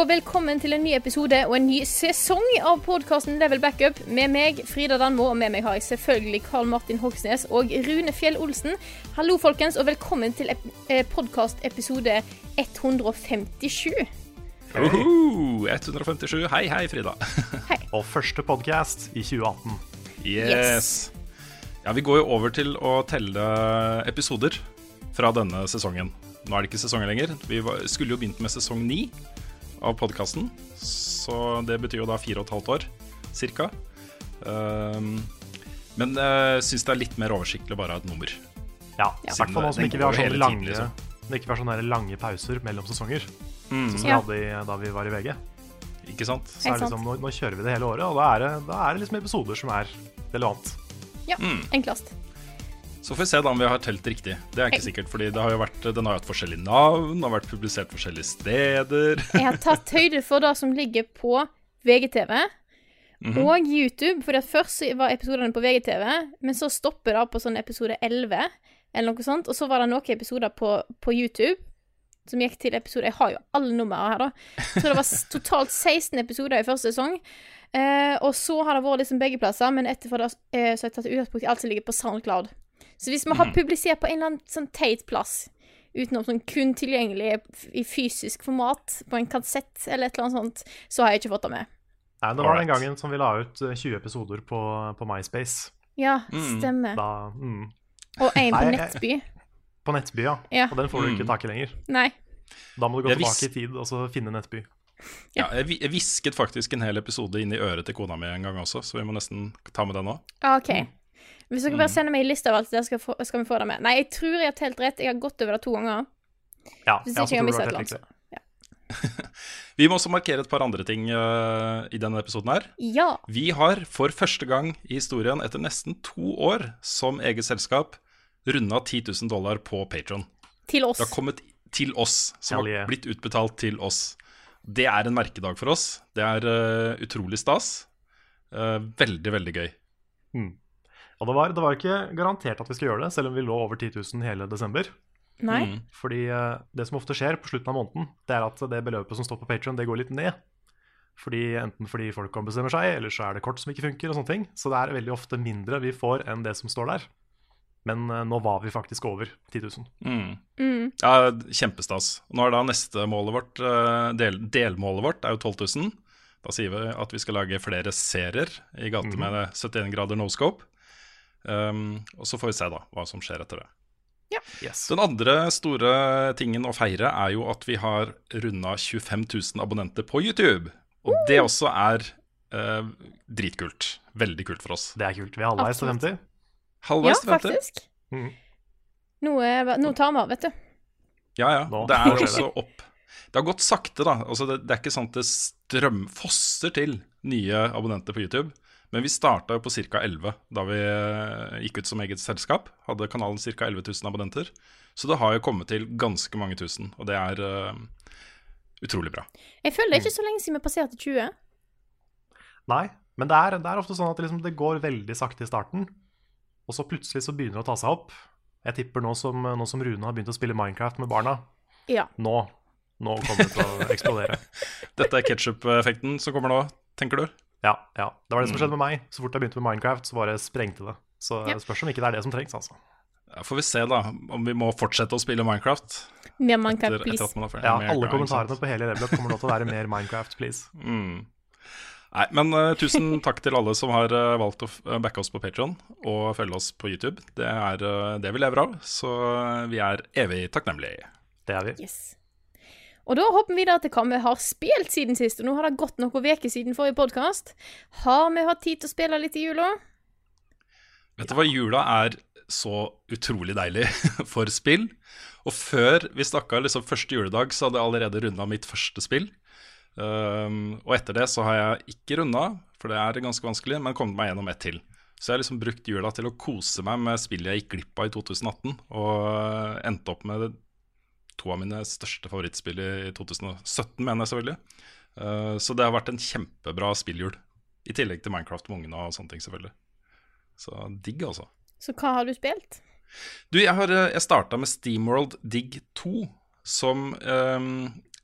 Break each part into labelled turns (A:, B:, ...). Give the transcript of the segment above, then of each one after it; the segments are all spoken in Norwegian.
A: Og velkommen til en ny episode og en ny sesong av podkasten Level Backup. Med meg, Frida Danmo, og med meg har jeg selvfølgelig Karl Martin Hogsnes og Rune Fjell Olsen. Hallo, folkens, og velkommen til eh, podkast episode 157.
B: Uhu, 157. Hei, hei, Frida.
C: Og første podcast i 2018.
B: Yes. Ja, vi går jo over til å telle episoder fra denne sesongen. Nå er det ikke sesonger lenger. Vi var, skulle jo begynt med sesong ni av podkasten. Så det betyr jo da fire og et halvt år, cirka. Um, men jeg syns det er litt mer oversiktlig å bare ha et nummer.
C: Ja, i hvert fall nå som ikke vi har sånne
B: tiden,
C: lange,
B: liksom.
C: det ikke var sånne lange pauser mellom sesonger.
B: Mm.
C: Sånn som vi
A: Ja.
C: hadde i, da vi var i VG.
B: Ikke sant?
C: Så er det liksom, nå, nå kjører vi det hele året, og da er det, da er det liksom episoder som er relevant.
A: Ja, enklest.
B: Så får vi se da om vi har telt riktig. Det er ikke sikkert, fordi det har jo vært, den har jo hatt forskjellige navn, har vært publisert forskjellige steder.
A: Jeg har tatt høyde for det som ligger på VGTV og YouTube. For først var episodene på VGTV, men så stopper det på sånn episode 11, eller noe sånt. Og så var det noen episoder på, på YouTube som gikk til episode Jeg har jo alle numrene her, da. Så det var totalt 16 episoder i første sesong. Eh, og så har det vært liksom begge plasser, men etterfor det eh, så har jeg tatt utgangspunkt i alt som ligger på SoundCloud. Så hvis vi har publisert på en eller annen sånn teit plass, utenom sånn kun tilgjengelig i fysisk format, på en kassett eller et eller annet sånt, så har jeg ikke fått det med.
C: Nei, det var den gangen som vi la ut eh, 20 episoder på, på MySpace.
A: Ja,
B: Mm.
A: stemmer.
C: Da, mm,
A: Og en på
C: Nei,
A: Nettby.
C: på Nettby, ja.
A: Ja.
C: Og den får du
B: Mm.
C: ikke tak i lenger.
A: Nei.
C: Da må du gå
B: Jeg
C: tilbake i tid og så finne Nettby.
B: Ja, jeg, vi- jeg hvisket faktisk en hel episode inn i øret til kona mi en gang også, så vi må nesten ta med den òg.
A: Okay. OK. Hvis dere bare sender meg en liste av alt det, skal, få, skal vi få det med. Nei, jeg tror jeg har telt rett. Jeg har gått over det to ganger.
C: Ja,
A: Hvis
C: jeg
A: ikke jeg har et
C: var
A: eller annet.
C: riktig.
B: Vi må også markere et par andre ting uh, i denne episoden her.
A: Ja.
B: Vi har for første gang i historien etter nesten to år som eget selskap runda 10 000 dollar på Patron.
A: Til oss.
B: Det har kommet til oss, som har blitt utbetalt til oss. Det er en merkedag for oss. Det er uh, utrolig stas. Uh, veldig, veldig gøy.
C: Mm. Og det var, det var ikke garantert at vi skulle gjøre det, selv om vi lå over 10 000 hele desember.
A: Nei.
B: Mm.
C: Fordi eh, det som ofte skjer på slutten av måneden, det er at det beløpet som står på Patreon det går litt ned. Fordi Enten fordi folk ombestemmer seg, eller så er det kort som ikke funker. og sånne ting. Så det er veldig ofte mindre vi får enn det som står der. Men eh, nå var vi faktisk over 10 000.
B: Mm.
A: Mm.
B: Ja, kjempestas. Nå er da neste målet vårt, eh, del, delmålet vårt er jo 12 000. Da sier vi at vi skal lage flere serier i gate med 71 grader no scope. Um, og så får vi se da hva som skjer etter det.
C: Yes.
B: Den andre store tingen å feire er jo at vi har runda 25 000 abonnenter på YouTube. Og det også er uh, dritkult. Veldig kult for oss.
C: Det er kult. Vi er halvveis til
A: Absolutt.
C: 50.
A: Ja,
B: Halvveis til 50.
A: faktisk.
C: Mm.
A: Nå, noe tar vi av, vet du.
B: Ja, ja.
C: Nå.
B: Det er også opp. Det har gått sakte, da. Altså, det, det er ikke sånn at det strømfosser til nye abonnenter på YouTube. Men vi starta jo på ca. 11 da vi eh, gikk ut som eget selskap. Hadde kanalen ca. 11 000 abonnenter. Så det har jo kommet til ganske mange tusen, og det er uh, utrolig bra.
A: Jeg føler det er ikke så lenge siden vi passerte 20.
C: Nei, men det er, det er ofte sånn at det, liksom, det går veldig sakte i starten, og så plutselig så begynner det å ta seg opp. Jeg tipper nå som, nå som Rune har begynt å spille Minecraft med barna,
A: Ja.
C: nå, nå kommer det til å eksplodere.
B: Dette er ketsjup-effekten som kommer nå, tenker du?
C: Ja, ja. Det var det som skjedde med meg. Så fort jeg begynte med Minecraft, så bare sprengte det. Så det spørs om ikke det er det som trengs, altså.
B: Ja, får vi se, da, om vi må fortsette å spille Minecraft.
A: Mer Minecraft,
B: etter
A: please.
B: Etter
C: Ja, alle kommentarene på hele levelet kommer nå til å være mer Minecraft, please.
B: Mm. Nei, men uh, tusen takk til alle som har uh, valgt å f- eh, backe oss på Patron og følge oss på YouTube. Det er uh, det vi lever av, så vi er evig takknemlige.
C: Det er vi.
A: Yes. Og da hopper vi videre til hva vi har spilt siden sist. Og nå har det gått noen uker siden forrige podkast. Har vi hatt tid til å spille litt i jula?
B: Vet du hva, jula er så utrolig deilig for spill. Og før vi snakka liksom første juledag, så hadde jeg allerede runda mitt første spill. Um, og etter det så har jeg ikke runda, for det er ganske vanskelig, men kommet meg gjennom ett til. Så jeg har liksom brukt jula til å kose meg med spillet jeg gikk glipp av i 2018, og endte opp med to av mine største favorittspill i 2017, mener jeg selvfølgelig. Uh, så det har vært en kjempebra spilljul. I tillegg til Minecraft med ungene og sånne ting, selvfølgelig. Så digg, altså.
A: Så hva har du spilt?
B: Du, jeg, har, eh, jeg starta med Steamworld Dig 2, som um,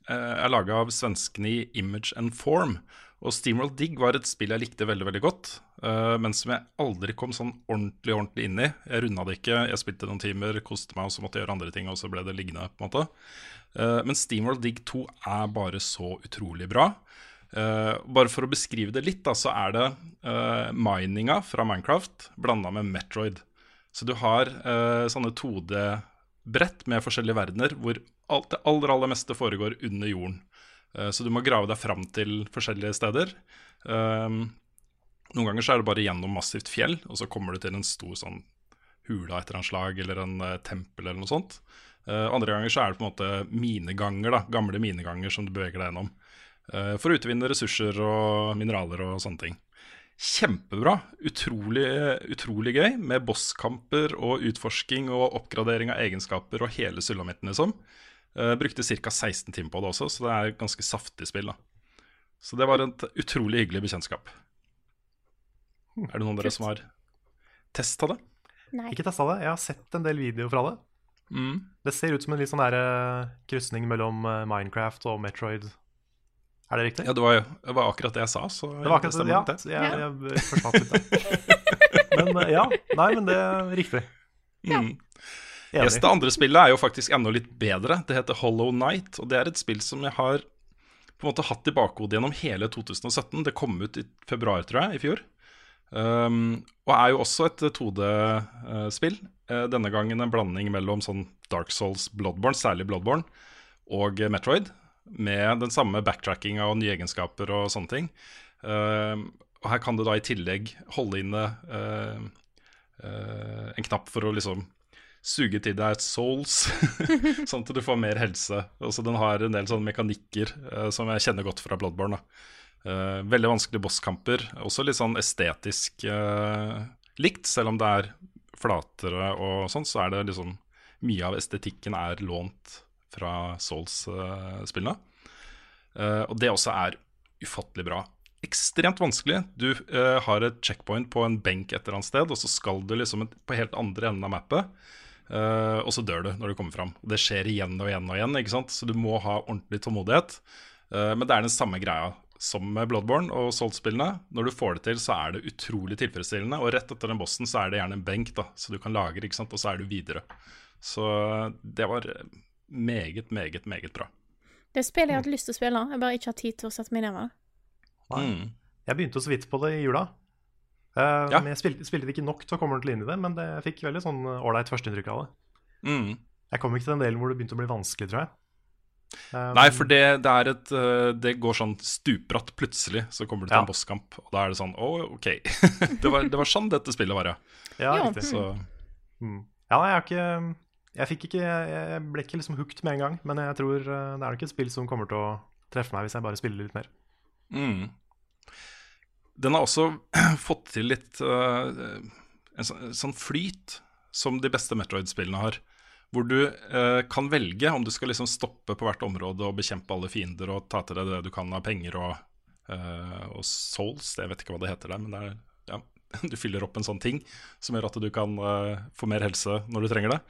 B: er laga av svenskene i Image and Form. Og Steamworld Dig var et spill jeg likte veldig veldig godt, uh, men som jeg aldri kom sånn ordentlig ordentlig inn i. Jeg runda det ikke, jeg spilte noen timer, koste meg, og så måtte jeg gjøre andre ting, og så ble det liggende. på en måte. Uh, men Steamworld Dig 2 er bare så utrolig bra. Uh, bare for å beskrive det litt, da, så er det mininga fra Minecraft blanda med Metroid. Så du har sånne 2D-brett med forskjellige verdener hvor alt, det aller, aller meste foregår under jorden. Eh, så du må grave deg fram til forskjellige steder. Eh, noen ganger så er det bare gjennom massivt fjell, og så kommer du til en stor sånn hule av et eller annet slag, eller en uh, tempel eller noe sånt. Andre ganger så er det på en måte mineganger, da, gamle mineganger som du beveger deg gjennom. For å utvinne ressurser og mineraler og sånne ting. Kjempebra. Utrolig, utrolig gøy, med bosskamper og utforsking og oppgradering av egenskaper og hele sulamitten, liksom. Uh, brukte ca. 16 timer på det også, så det er et ganske saftig spill. da. Så det var et utrolig hyggelig bekjentskap. Er det noen av dere som har testa det?
A: Nei.
C: Ikke testa det. Jeg har sett en del videoer fra det.
B: Mm.
C: Det ser ut som en litt sånn uh, krysning mellom uh, Minecraft og Metroid. Er det riktig?
B: Ja, det var, det var akkurat det jeg sa. Så
C: det var akkurat det, ja.
B: det.
C: så Jeg, jeg forsvant litt der. Men ja. Nei, men det er riktig.
B: Mm.
C: Enig.
B: Det andre spillet er jo faktisk enda litt bedre. Det heter Hollow Night, og det er et spill som jeg har på en måte hatt i bakhodet gjennom hele 2017. Det kom ut i februar, tror jeg, i fjor. Um, og er jo også et 2D-spill. Uh, denne gangen en blanding mellom sånn Dark Souls, Bloodborne, særlig Bloodborne, og Metroid. Med den samme backtrackinga og nye egenskaper og sånne ting. Um, og her kan du da i tillegg holde inne uh, uh, en knapp for å liksom suge til deg souls, sånn at du får mer helse. Også den har en del sånne mekanikker uh, som jeg kjenner godt fra Bloodborne. Uh, veldig vanskelige bosskamper. Også litt sånn estetisk uh, likt, selv om det er flatere og sånn, så er det liksom Mye av estetikken er lånt fra Souls-spillene. og det også er ufattelig bra. Ekstremt vanskelig. Du har et checkpoint på en benk et eller annet sted, og så skal du liksom på helt andre enden av mappet. Uh, og så dør du når du kommer fram. Det skjer igjen og igjen og igjen, ikke sant? så du må ha ordentlig tålmodighet. Uh, men det er den samme greia som med Bloodborne og Salt-spillene. Når du får det til, så er det utrolig tilfredsstillende. Og rett etter den bossen så er det gjerne en benk, da, så du kan lagre, ikke sant? og så er du videre. Så det var meget, meget, meget bra.
A: Det spillet jeg har hatt lyst til å spille, jeg bare ikke har tid til å sette meg ned med det.
B: Mm.
C: Jeg begynte så vidt på det i jula. Uh,
B: Ja.
C: men Jeg spilte, spilte det ikke nok til å komme ordentlig inn i det, men det, jeg fikk veldig sånn ålreit førsteinntrykk av det.
B: Mm.
C: Jeg kom ikke til den delen hvor det begynte å bli vanskelig, tror jeg. Um,
B: Nei, for det, det er et Det går sånn stupbratt plutselig, så kommer du til
C: Ja.
B: en bosskamp, og da er det sånn Å, OK. det, var, det var sånn dette spillet var, ja.
C: Ja, riktig.
B: Så
C: Mm. Ja, jeg har ikke Jeg fikk ikke Jeg ble ikke liksom hooked med en gang, men jeg tror det er nok et spill som kommer til å treffe meg hvis jeg bare spiller litt mer.
B: mm. Den har også fått til litt uh, en sånn, sånn flyt som de beste Metroid-spillene har. Hvor du uh, kan velge om du skal liksom stoppe på hvert område og bekjempe alle fiender og ta til deg det du kan av penger og, uh, og souls. Jeg vet ikke hva det heter der, men det er, ja, du fyller opp en sånn ting som gjør at du kan få mer helse når du trenger det.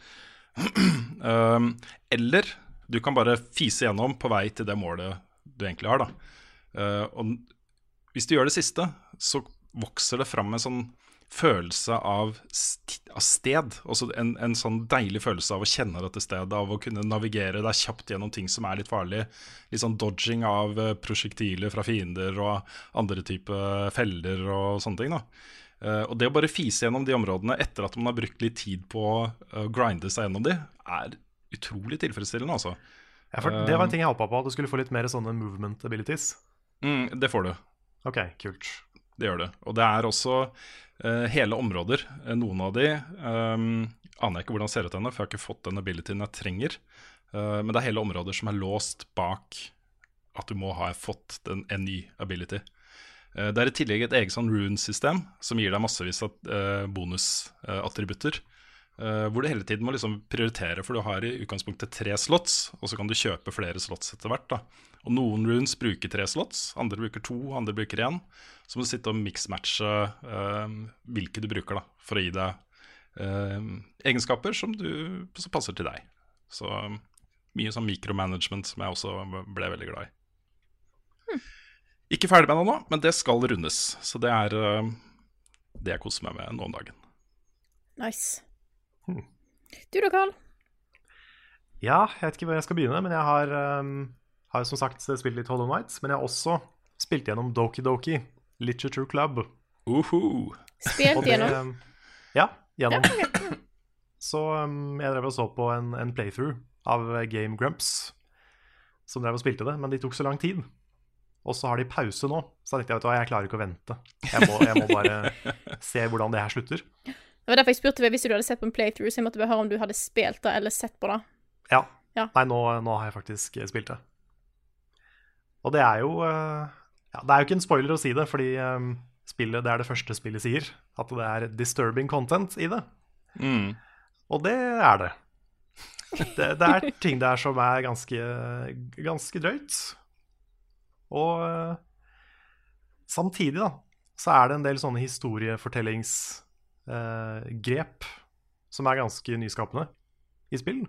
B: eller du kan bare fise gjennom på vei til det målet du egentlig har. Da. Uh, og hvis du gjør det siste, så vokser det fram en sånn følelse av, st av sted. Også en, en sånn deilig følelse av å kjenne dette stedet, av å kunne navigere deg kjapt gjennom ting som er litt farlig. Litt sånn dodging av eh, prosjektiler fra fiender og andre typer feller og sånne ting. da. Uh, og det å bare fise gjennom de områdene etter at man har brukt litt tid på å grinde seg gjennom de, er utrolig tilfredsstillende, altså.
C: Ja, det var en ting jeg håpa på, at du skulle få litt mer sånne movement abilities.
B: Mm, det får du.
C: Ok, kult.
B: Det gjør det. Og det er også uh, hele områder. Eh, Noen av de um, aner jeg ikke hvordan ser ut ennå, for jeg har ikke fått den abilityen jeg trenger. Uh, men det er hele områder som er låst bak at du må ha fått den, en ny ability. Det er i tillegg et eget sånn rune-system som gir deg massevis av bonusattributter. Eh, hvor du hele tiden må liksom prioritere, for du har i utgangspunktet tre slots, og så kan du kjøpe flere slots etter hvert. da. Og Noen runes bruker tre slots, andre bruker to, andre bruker én. Så må du sitte og mix-matche eh, hvilke du bruker, da, for å gi deg uh, egenskaper som, du, som passer til deg. Så mye sånn mikromanagement som jeg også ble veldig glad i. Ikke ferdig med det nå, men det skal rundes. Så det er det jeg koser meg med nå om dagen.
A: Nice.
C: Hmm.
A: Du da, Carl?
C: Ja, jeg vet ikke hvor jeg skal begynne, men jeg har, um, har som sagt spilt litt Hollow Nights. Men jeg har også spilt gjennom Doki Doki Literature Club.
B: Uhu.
A: Spilt
C: det-
A: gjennom?
C: Ja, gjennom. Så um, jeg drev og så på en, en playthrough av Game Grumps, som drev og spilte det, men de tok så lang tid. Og så har de pause nå, så jeg tenkte jeg, vet du hva, jeg klarer ikke å vente. Jeg må, jeg må bare se hvordan det her slutter.
A: Det var derfor jeg spurte hvis du hadde sett på en playthrough, så jeg måtte bare høre om du hadde spilt det eller sett på det.
C: Ja.
A: Ja.
C: Nei, nå, nå har jeg faktisk spilt det. Og det er jo eh, ja, Det er jo ikke en spoiler å si det, fordi um, spillet, det er det første spillet sier. At det er disturbing content i det.
B: Mm.
C: Og det er det. Det, det er ting der som er ganske, ganske drøyt. Og eh, samtidig, da, så er det en del sånne historiefortellingsgrep som er ganske nyskapende i spill.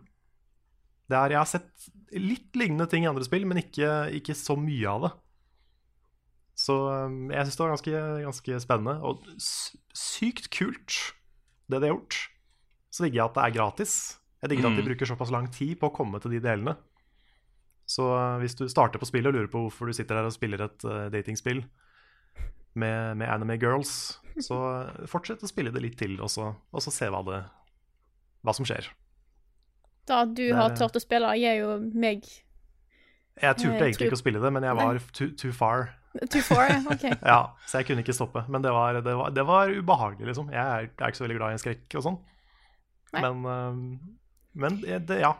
C: Det er, jeg har sett litt lignende ting i andre spill, men ikke, ikke så mye av det. Så um, jeg syns det var ganske, ganske spennende og sykt kult, det de har gjort. Så digger jeg at det er gratis. Jeg digger at de
B: Mm.
C: bruker såpass lang tid på å komme til de delene. Så uh, hvis du starter på spillet og lurer på hvorfor du sitter der og spiller et uh, datingspill med, med anime girls, så fortsett å spille det litt til, og så, og så se hva, det, hva som skjer.
A: Da du
C: Det
A: har turt å spille, gir jo meg
C: Jeg turte egentlig
A: tror-
C: ikke å spille det, men jeg var too, too far.
A: too far. OK.
C: Ja, så jeg kunne ikke stoppe. Men det var, det var, det var ubehagelig, liksom. Jeg er, jeg er ikke så veldig glad i en skrekk og sånn. Men, men det, det, ja.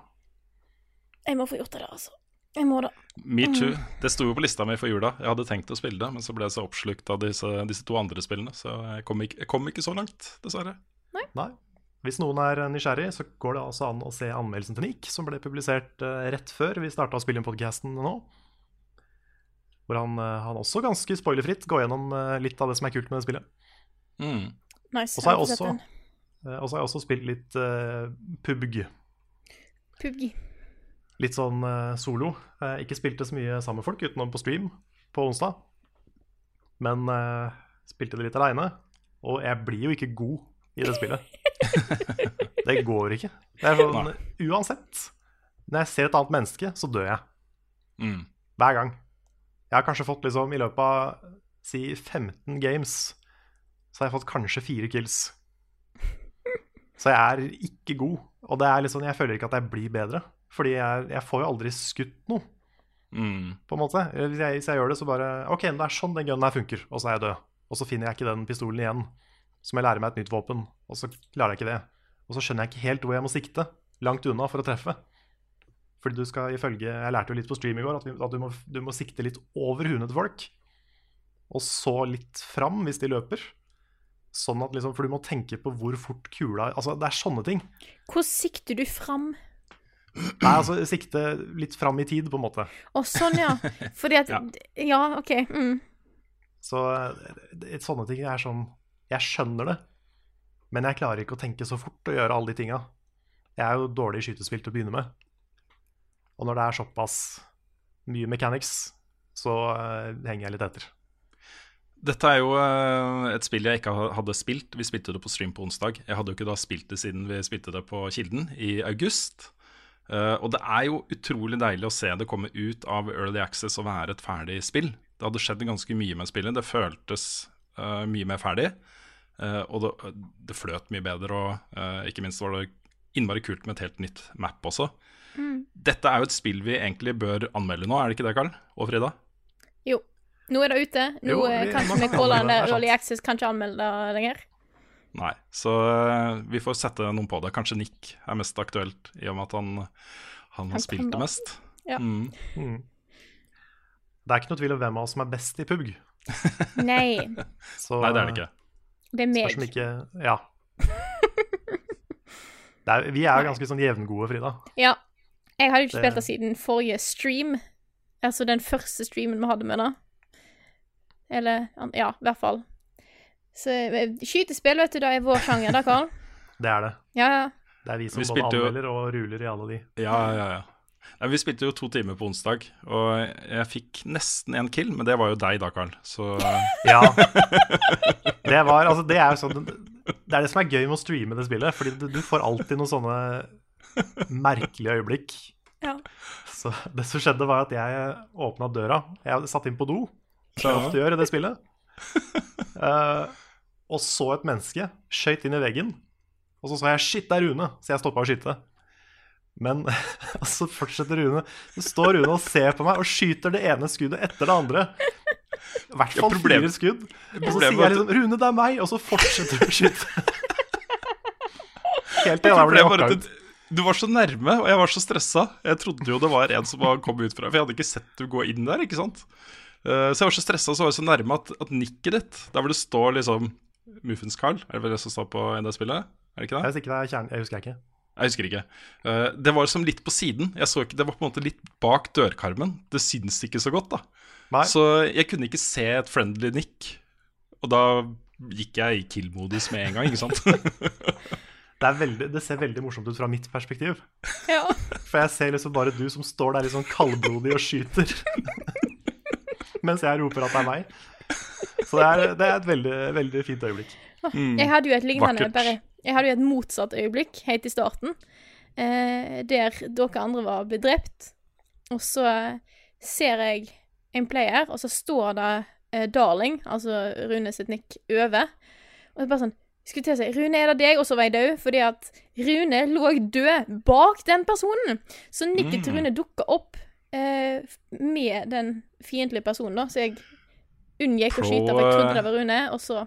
A: Jeg må få gjort det, altså. Jeg må det.
B: Me too.
A: Mm.
B: Det sto jo på lista mi for jula. Jeg hadde tenkt å spille det, men så ble jeg så oppslukt av disse, disse to andre spillene, så jeg kom, ikke, jeg kom ikke så langt, dessverre.
C: Nei. Hvis noen er nysgjerrig, så går det altså an å se anmeldelsen til Nick, som ble publisert eh, rett før vi starta inn nå. Hvor han, eh, han også ganske spoilerfritt går gjennom eh, litt av det som er kult med det spillet.
B: Mm.
A: Nice.
C: Og så har jeg
A: får
C: også, og så har jeg også spilt litt uh, PubG.
A: PUBG.
C: Litt sånn eh, solo. Eh, ikke spilte så mye sammen med folk utenom på stream på onsdag. Men eh, spilte det litt aleine. Og jeg blir jo ikke god i det spillet. det går ikke. Det er sånn, uansett. Når jeg ser et annet menneske, så dør jeg.
B: Mm.
C: Hver gang. Jeg har kanskje fått liksom i løpet av si 15 games, så har jeg fått kanskje fire kills. Så jeg er ikke god. Og det er liksom, jeg føler ikke at jeg blir bedre. Fordi jeg, jeg får jo aldri skutt noe,
B: Mm.
C: på en måte. Hvis jeg, hvis jeg gjør det, så bare OK, det er sånn den gunnen her funker, og så er jeg død. Og så finner jeg ikke den pistolen igjen. Så må jeg lære meg et nytt våpen, og så klarer jeg ikke det. Og så skjønner jeg ikke helt hvor jeg må sikte. Langt unna for å treffe. Fordi du skal ifølge Jeg lærte jo litt på stream i går at, vi, at du, må, du må sikte litt over huene til folk. Og så litt fram hvis de løper. Sånn at liksom, For du må tenke på hvor fort kula Altså, det er sånne ting.
A: Hvor sikter du fram?
C: Nei, altså sikte litt fram i tid, på en måte.
A: Å, sånn, ja. Fordi at
B: Ja.
A: Ja, OK. Mm.
C: Så et sånne ting er sånn Jeg skjønner det, men jeg klarer ikke å tenke så fort og gjøre alle de tinga. Jeg er jo dårlig i skytespill til å begynne med. Og når det er såpass mye mechanics, så eh, henger jeg litt etter.
B: Dette er jo eh, et spill jeg ikke hadde spilt. Vi spilte det på stream på onsdag. Jeg hadde jo ikke da spilt det siden vi spilte det på Kilden i august. Eh, og det er jo utrolig deilig å se det komme ut av Early Access og være et ferdig spill. Det hadde skjedd ganske mye med spillet. Det føltes uh, mye mer ferdig. Uh, og det, det fløt mye bedre, og ikke minst var det innmari kult med et helt nytt map også. Dette er jo et spill vi egentlig bør anmelde nå, er det ikke det, Karl? Og Frida?
A: Jo. Nå er det ute. Nå
C: Jo, vi-
A: kan vi kalle
C: er
A: Early. Access, kan ikke anmelde det lenger.
B: Nei, så eh, vi får sette noen på det. Kanskje Nick er mest aktuelt, i og med at han, han
A: Han
B: har spilt
A: kan
B: det mest.
A: Ja.
B: Mm.
C: Det er ikke noe tvil om hvem av oss som er best i PUBG.
A: Nei,
C: Så
B: Nei, det er det ikke.
A: det er
C: Spørs om
A: meg.
C: ikke Ja. Det er, vi er jo ganske sånn jevngode, Frida.
A: Ja. Jeg har jo ikke
C: Det-
A: spilt det siden forrige stream. Altså den første streamen vi hadde med det. Eller Ja, i hvert fall. Så eh, skytespill, vet du, det er vår sjanger, da, Karl.
C: Det er det.
A: Ja, ja.
C: Det er vi som
B: Vi
C: både
B: anmelder jo-
C: og ruler i alle de.
B: Ja, ja, ja. Nei, vi spilte jo to timer på onsdag, og jeg fikk nesten en kill, men det var jo deg da, Karl. Så
C: Ja. Det var Altså, det er jo sånn Det er det som er gøy med å streame det spillet, fordi du, du får alltid noen sånne merkelige øyeblikk.
A: Ja.
C: Så det som skjedde, var at jeg åpna døra. Jeg satt inn på do, som jeg ofte gjør i det spillet. Eh, og så et menneske skøyt inn i veggen. Og så sa jeg 'shit, det er Rune', så jeg stoppa å skyte. Men så fortsetter Rune. Så står Rune og ser på meg og skyter det ene skuddet etter det andre. I hvert fall
B: ja,
C: fire skudd. Og så sier jeg liksom 'Rune, det er meg', og så fortsetter du å skyte. Helt til jeg ble knocka ut.
B: du, var så nærme, og jeg var så stressa. Jeg trodde jo det var en som var- kom ut fra For jeg hadde ikke sett du gå inn der, ikke sant. Eh, så jeg var så stressa, så var jeg så nærme at, at nikket ditt, der hvor det står liksom Muffins Carl, er det vel det som står på spillene? Er det ikke det?
C: Jeg, ikke det jeg husker jeg ikke.
B: Jeg husker ikke. Uh, det var som litt på siden. Jeg så ikke, Det var på en måte litt bak dørkarmen. Det syns ikke så godt, da.
C: Nei.
B: Så jeg kunne ikke se et friendly nick. Og da gikk jeg i kill-modus med en gang, ikke sant?
C: Det, er veldig, det ser veldig morsomt ut fra mitt perspektiv.
A: ja.
C: For jeg ser liksom bare du som står der litt sånn kaldblodig og skyter. Mens jeg roper at det er meg. Så det er, det er et veldig, veldig fint øyeblikk.
A: Jeg hadde jo et lignende, bare Jeg hadde jo et motsatt øyeblikk helt i starten, eh, der dere andre var blitt drept. Og så ser jeg en player, og så står det eh, 'Darling', altså Rune sitt nikk, over. Og det er bare sånn skulle til å si 'Rune, er det deg?' Og så var jeg død, fordi at Rune lå død bak den personen. Så nikket til Rune dukka opp eh, med den fiendtlige personen, da, så jeg unngikk å
B: Pro,
A: skyte, for jeg trodde
B: eh,
A: det var Rune, og så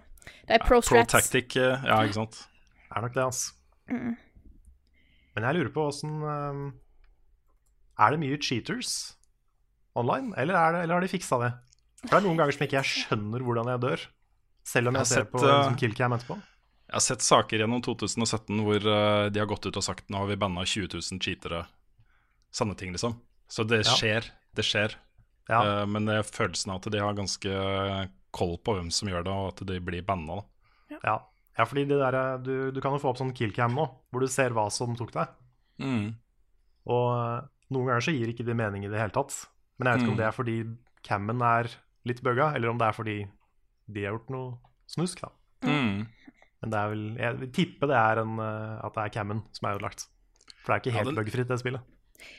A: Det er pro
B: Pro
A: strats.
B: tactic, eh, ja, ikke sant.
C: Det er nok det, altså. Men jeg lurer på åssen Er det mye cheaters online, eller, er det, eller har de fiksa det? For det er noen ganger som ikke jeg skjønner hvordan jeg dør. Selv om
B: Jeg
C: jeg, ser
B: sett,
C: på
B: eh,
C: liksom, killcam etterpå.
B: Jeg har sett saker gjennom 2017 hvor eh, de har gått ut og sagt nå har vi banna 20 000 cheatere. Sanne ting, liksom. Så det
C: Ja.
B: skjer. Det skjer.
C: Ja.
B: Eh, men det er følelsen av at de har ganske koll på hvem som gjør det, og at de blir banna. da.
C: Ja, ja fordi det der, du, du kan jo få opp sånn killcam nå, hvor du ser hva som tok deg.
B: Mm.
C: Og eh, noen ganger så gir ikke det mening i det hele tatt. Men jeg vet ikke om
B: Mm.
C: det er fordi cammen er litt bugga, eller om det er fordi de har gjort noe snusk, da.
B: Mm.
C: Men det er vel Jeg vil tippe det er en, eh, at det er cammen som er ødelagt. For det er ikke
B: Ja,
C: helt
B: den-
C: bugfritt, det spillet.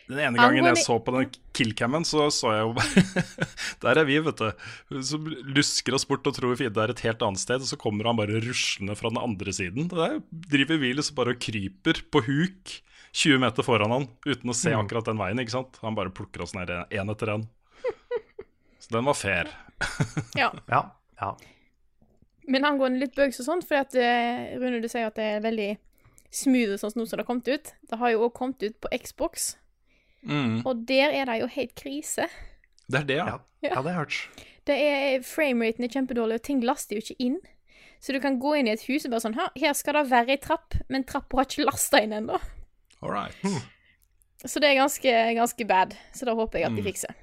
B: Den ene gangen jeg så på den killcammen, så så jeg jo bare Der er vi, vet du. Som lusker oss bort og tror fienden er et helt annet sted, og så kommer han bare ruslende fra den andre siden. Der driver vi liksom bare og kryper på huk 20 meter foran han uten å se
C: Mm.
B: akkurat den veien, ikke sant. Han bare plukker oss ned én etter én. Så den var fair.
A: Ja.
C: Ja. ja.
A: Men angående litt bugs og sånn, for at eh, Rune, du sier at det er veldig smooth og sånn nå som det har kommet ut. Det har jo òg kommet ut på Xbox,
B: Mm.
A: og der er det jo helt krise.
B: Det er det, ja.
C: ja. ja det har jeg hørt.
A: Det er Frameraten er kjempedårlig, og ting laster jo ikke inn. Så du kan gå inn i et hus og bare sånn Her skal det være ei trapp, men trappa har ikke lasta inn ennå.
B: All right.
A: Så det er ganske, ganske bad. Så da håper jeg at de
B: Mm.
A: fikser.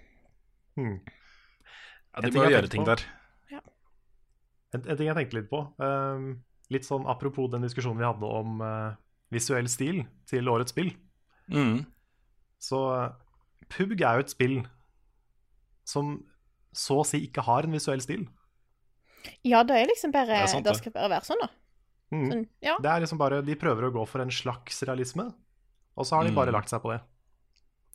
C: Mm.
B: Ja, de må gjøre ting
C: på.
B: der.
C: En, en ting jeg tenkte litt på, um, litt sånn apropos den diskusjonen vi hadde om uh, visuell stil til årets spill,
B: Mm.
C: Så PUBG er jo et spill som så å si ikke har en visuell stil.
A: Ja, det er liksom bare
B: Det er sant,
A: Det
B: det.
A: skal bare være sånn, da.
C: Mm.
A: Sånn, ja,
C: Det er liksom bare, De prøver å gå for en slags realisme, og så har de bare
B: Mm.
C: lagt seg på det.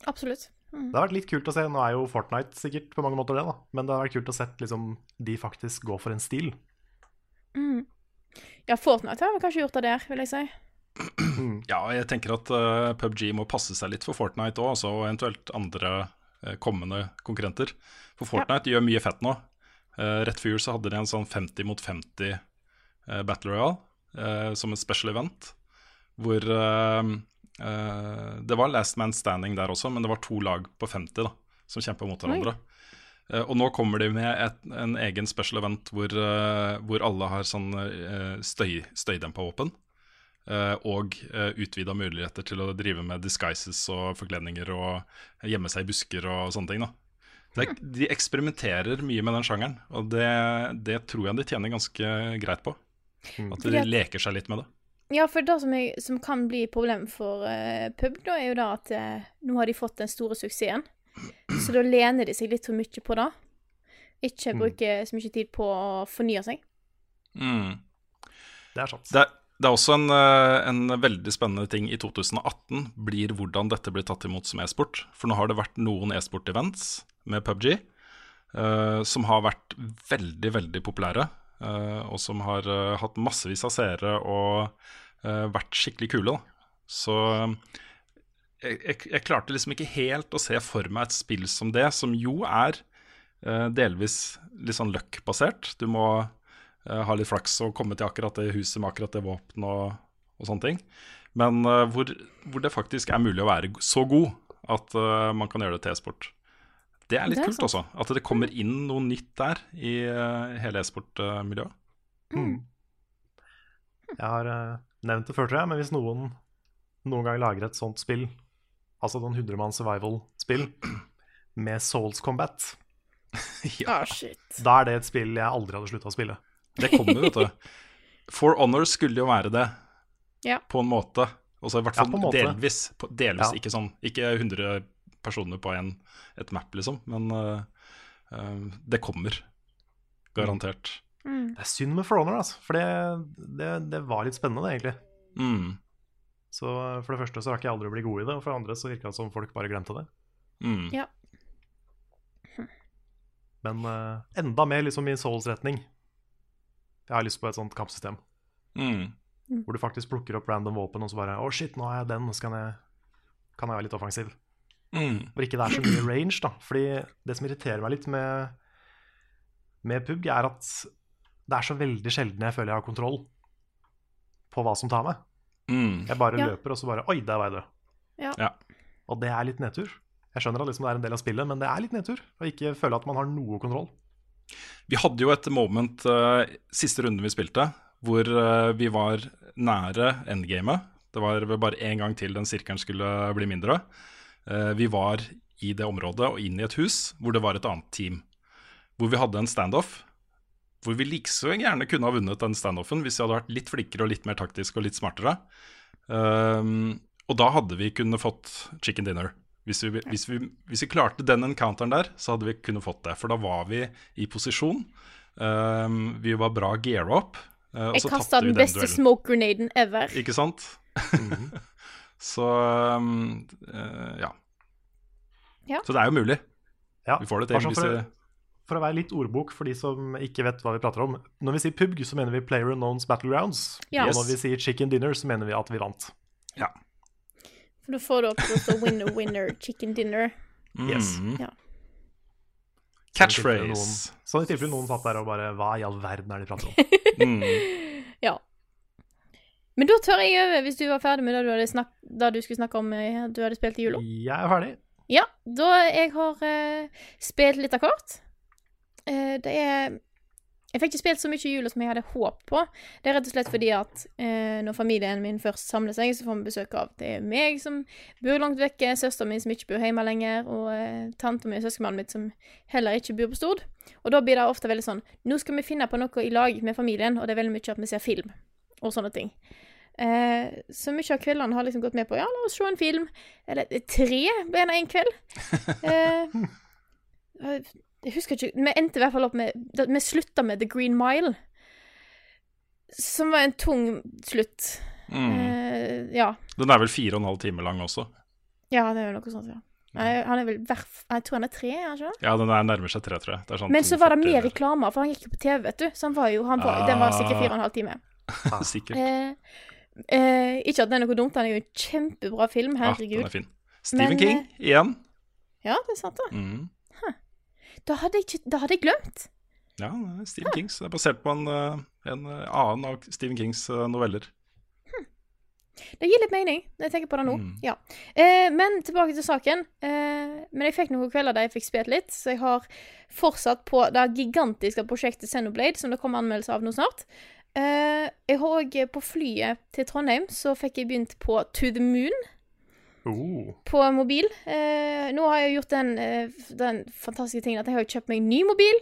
A: absolutt. Mm.
C: Det har vært litt kult å se. Nå er jo Fortnite sikkert på mange måter det, da. Men det har vært kult å se liksom, de faktisk gå for en stil.
A: Mm. Ja, Fortnite har vel kanskje gjort det der, vil jeg si.
B: Ja, jeg tenker at uh, PubG må passe seg litt for Fortnite òg, altså, og eventuelt andre uh, kommende konkurrenter. For Fortnite gjør mye fett nå. Uh, rett før jul så hadde de en sånn 50 mot 50 Battle Royale som et special event. Hvor det var last man standing der også, men det var to lag på 50 da, som kjempa mot hverandre. og nå kommer de med et, en egen special event hvor, hvor alle har sånn støy, støydempa våpen. Uh, og uh, utvida muligheter til å drive med disguises og forkledninger og gjemme seg i busker og sånne ting. da. Det, de eksperimenterer mye med den sjangeren, og det, det tror jeg de tjener ganske greit på. At de leker seg litt med det.
A: Ja, for det som, jeg, som kan bli problem for uh, pub, da, er jo da at uh, nå har de fått den store suksessen. Så da lener de seg litt for mye på det. Ikke bruker så mye tid på å fornye seg.
B: Mm.
C: Det er sant.
B: Det, det er også en, eh, en veldig spennende ting i 2018 blir hvordan dette blir tatt imot som e-sport. For nå har det vært noen e-sport-events med PubG uh, som har vært veldig, veldig populære. Uh, og som har uh, hatt massevis av seere og eh, vært skikkelig kule. Da. Så jeg, jeg, jeg klarte liksom ikke helt å se for meg et spill som det, som jo er eh, delvis litt sånn luck-basert. Du må eh, ha litt flaks og komme til akkurat det huset med akkurat det våpenet og, og sånne ting. Men eh, hvor, hvor det faktisk er mulig å være så god at eh, man kan gjøre det til e-sport. Det er litt
A: Det er
B: kult,
A: sant.
B: også. At det kommer inn noe nytt der i hele e-sportmiljøet.
C: Mm. Jeg har nevnt det før, tror jeg, men hvis noen noen gang lager et sånt spill, altså sånn 100-mann survival-spill, med Souls Combat,
B: ja,
A: Ah, shit.
C: da er det et spill jeg aldri hadde slutta å spille.
B: Det kommer, vet du. For Honor skulle jo være det,
A: Ja.
B: på en måte. Også i hvert
C: Ja,
B: fall
C: på
B: delvis. På, delvis
C: Ja.
B: Ikke sånn Ikke 100 personer på en, et map, liksom. Men uh, uh, det kommer. Garantert.
A: Mm.
C: Det er synd med For Honor, altså, for det, det, det var litt spennende, det, egentlig.
B: Mm.
C: Så For det første så rakk jeg aldri å bli god i det, og for det andre så virka det som folk bare glemte det.
B: Mm.
A: Ja.
C: Men uh, enda mer liksom i Souls-retning. Jeg har lyst på et sånt kampsystem
B: Mm.
C: hvor du faktisk plukker opp random våpen og så bare Å, shit, nå har jeg den, så kan jeg, kan jeg være litt offensiv.
B: Mm.
C: Hvor ikke det er så mye range, da. Fordi det som irriterer meg litt med, med PUBG, er at det er så veldig sjelden jeg føler jeg har kontroll på hva som tar meg.
B: Mm.
C: Jeg bare
A: Ja.
C: løper, og så bare Oi, der var jeg død.
A: Ja.
B: Ja.
C: Og det er litt nedtur. Jeg skjønner at liksom det er en del av spillet, men det er litt nedtur å ikke føle at man har noe kontroll.
B: Vi hadde jo et moment uh, siste runde vi spilte, hvor uh, vi var nære endgamet. Det var bare én gang til den sirkelen skulle bli mindre. Uh, vi var i det området og inn i et hus hvor det var et annet team. Hvor vi hadde en standoff. Hvor vi likså gjerne kunne ha vunnet den standoffen hvis vi hadde vært litt flinkere og litt mer taktisk og litt smartere. Um, og da hadde vi kunnet fått chicken dinner. Hvis vi, hvis, vi, hvis vi klarte den encounteren der, så hadde vi kunnet fått det. For da var vi i posisjon. Um, vi var bra geara opp. uh, og
A: Jeg
B: så
A: kasta den
B: den
A: beste
B: duellen.
A: smoke grenaden ever.
B: Ikke sant? så um, uh, ja.
A: Ja.
B: Så det er jo mulig.
C: Ja,
B: Vi får det til.
C: sånn
B: Hvis
C: for, for å være litt ordbok for de som ikke vet hva vi prater om. Når vi sier PUBG, så mener vi Player Unknowns Battlegrounds.
A: Ja.
C: Og når vi sier Chicken Dinner, så mener vi at vi vant.
B: ja.
A: For da får du opp det står winner, winner, chicken dinner.
C: Yes.
B: Mm.
A: Ja.
B: Catchphrase.
C: så i tilfelle noen satt der og bare Hva i all verden er det de prater om?
B: Mm.
A: Ja. Men da tør jeg over, hvis du var ferdig med det du, hadde snak det du skulle snakke om eh, du hadde spilt i jula.
C: Jeg er ferdig.
A: Ja, da jeg har uh, spilt litt av kort. Uh, det er Jeg fikk ikke spilt så mye i jula som jeg hadde håp på. Det er rett og slett fordi at eh, når familien min først samler seg, så får vi besøk av det er meg som bor langt vekke, søsteren min som ikke bor hjemme lenger, og eh, tanta mi og søskenbarnet mitt som heller ikke bor på Stord. Og da blir det ofte veldig sånn Nå skal vi finne på noe i lag med familien, og det er veldig mye at vi ser film og sånne ting. Eh, så mye av kveldene har liksom gått med på ja, la oss se en film. Eller tre ble det en kveld. Eh, jeg husker ikke Vi endte i hvert fall opp med Vi slutta med The Green Mile. Som var en tung slutt.
B: Mm.
A: Eh, ja.
B: Den er vel fire og en halv time lang også.
A: ja, det er jo noe sånt, ja. Nei, Han er vel. Jeg tror han er tre, er han ikke det?
B: Ja, den er nærmer seg tre, tror jeg. Det sånn
A: Men så var det mer reklamer, for han gikk jo på TV, vet du. Så han var jo han var, Den var sikkert fire og en halv time.
B: Sikkert.
A: Eh, Eh, ikke at det er noe dumt, den er jo en kjempebra film,
B: Ja, den er fin. Stephen
A: Men,
B: King igjen.
A: Ja, det er sant, det.
B: Mm.
A: Da hadde jeg, da hadde jeg glemt.
B: Ja, Stephen Kings. Det er basert på en, eh, en eh, annen av Stephen Kings eh, noveller.
A: Det gir litt mening når jeg tenker på det nå.
B: Mm.
A: Ja. Eh, men tilbake til saken. Eh, men jeg fikk noen kvelder der jeg fikk spilt litt, så jeg har fortsatt på det gigantiske prosjektet Xenoblade, som det kommer anmeldelse av nå snart. Eh, jeg har òg på flyet til Trondheim, så fikk jeg begynt på To the Moon
C: Oh.
A: på mobil. Eh, nå har jeg gjort den, eh, den fantastiske tingen at jeg har kjøpt meg en ny mobil.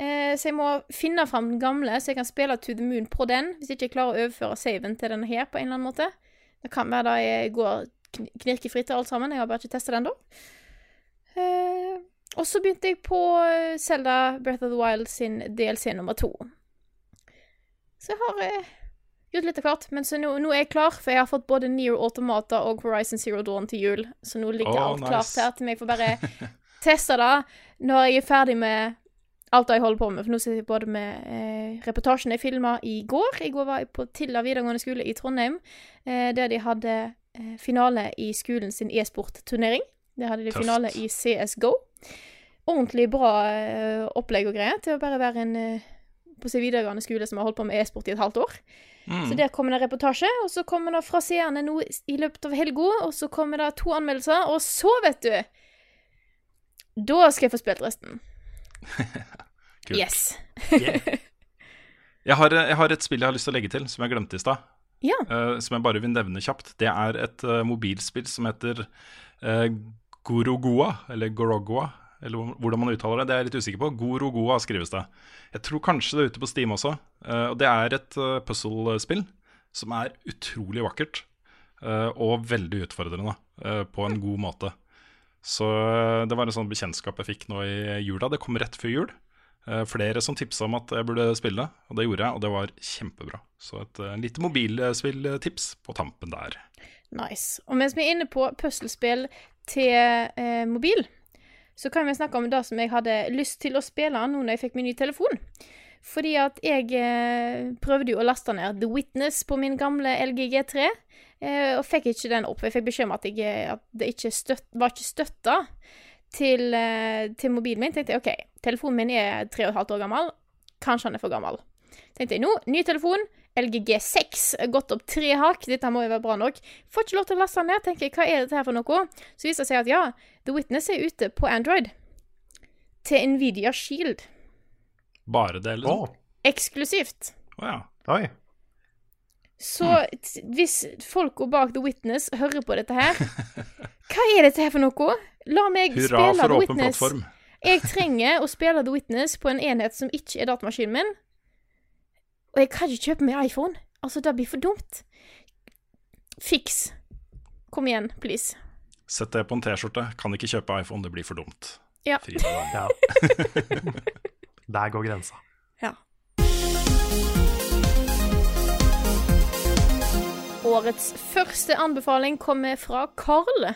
A: Eh, så jeg må finne fram den gamle, så jeg kan spille To the Moon på den. Hvis jeg ikke klarer å overføre saven til denne her på en eller annen måte. Det kan være da jeg går kn- knirkefritt og alt sammen. Jeg har bare ikke testa den da. Eh, og så begynte jeg på Selda Zelda Breath of the Wild sin DLC nummer to. Så jeg har eh, gjort litt av hvert. Men så nå, nå er jeg klar, for jeg har fått både Near Automata og Horizon Zero Dawn til jul. Så nå ligger
B: oh,
A: alt
B: nice.
A: klart her til meg. får bare teste det når jeg er ferdig med alt det jeg holder på med. For nå sitter jeg både med eh, reportasjen jeg filma i går. I går var jeg på Tilla videregående skole i Trondheim, eh, der de hadde eh, finale i skolen sin e-sportturnering. Der hadde de
B: Tøft.
A: finale i CSGO. Ordentlig bra eh, opplegg og greier til å bare være en eh, på sin videregående skole som har holdt på med e-sport i et halvt år.
B: Mm.
A: Så der kommer det reportasje, og så kommer det fra seerne nå i løpet av helga, og så kommer det to anmeldelser, og så, vet du Da skal jeg få spilt resten.
B: Kult.
A: Yes.
B: Jeg har, jeg har et spill jeg har lyst til å legge til, som jeg glemte i stad.
A: Ja.
B: Uh, som jeg bare vil nevne kjapt. Det er et uh, mobilspill som heter uh, Gorogoa, eller Gorogoa, eller hvordan man uttaler det. Det er jeg litt usikker på. Gorogoa skrives det. Jeg tror kanskje det er ute på Steam også. eh, og det er et uh, puzzle-spill som er utrolig vakkert. eh, og veldig utfordrende, på en god måte. Så det var en sånn bekjentskap jeg fikk nå i jula. Det kom rett før jul. Flere som tipsa om at jeg burde spille og det gjorde jeg, og det var kjempebra. Så et lite mobilspilltips på tampen der.
A: Nice. Og mens vi er inne på puslespill til eh, mobil, så kan vi snakke om det som jeg hadde lyst til å spille nå når jeg fikk min nye telefon. Fordi at jeg eh, prøvde jo å laste ned The Witness på min gamle LG G3, eh, og fikk ikke den opp. Jeg fikk beskjed om at, jeg, eh, at det ikke støtt, var ikke støtta til, eh, til mobilen min. Tenkte jeg OK, telefonen min er tre og et halvt år gammel. Kanskje han er for gammel. Tenkte jeg nå, ny telefon. LG G6 er gått opp tre hakk. Dette må jo være bra nok. Får ikke lov til å laste den ned. Tenker jeg, hva er dette her for noe? Så viser det seg at ja, The Witness er ute på Android. Til Nvidia Shield.
B: Bare det,
C: eller?
B: Oh.
A: Eksklusivt.
B: Å ja.
C: oi.
A: Så t- hvis folka bak The Witness hører på dette her, hva er dette her for noe? La meg
B: Hurra
A: spille
B: for
A: The
B: åpen
A: Witness.
B: plattform.
A: Jeg trenger å spille The Witness på en enhet som ikke er datamaskinen min. Og jeg kan ikke kjøpe meg iPhone. Altså, det blir for dumt. Fiks. Kom igjen, please.
B: Sett det på en T-skjorte. Kan ikke kjøpe iPhone, det blir for dumt.
A: Ja.
C: Ja. Der går grensa.
A: Ja. Årets første anbefaling kommer fra Karl.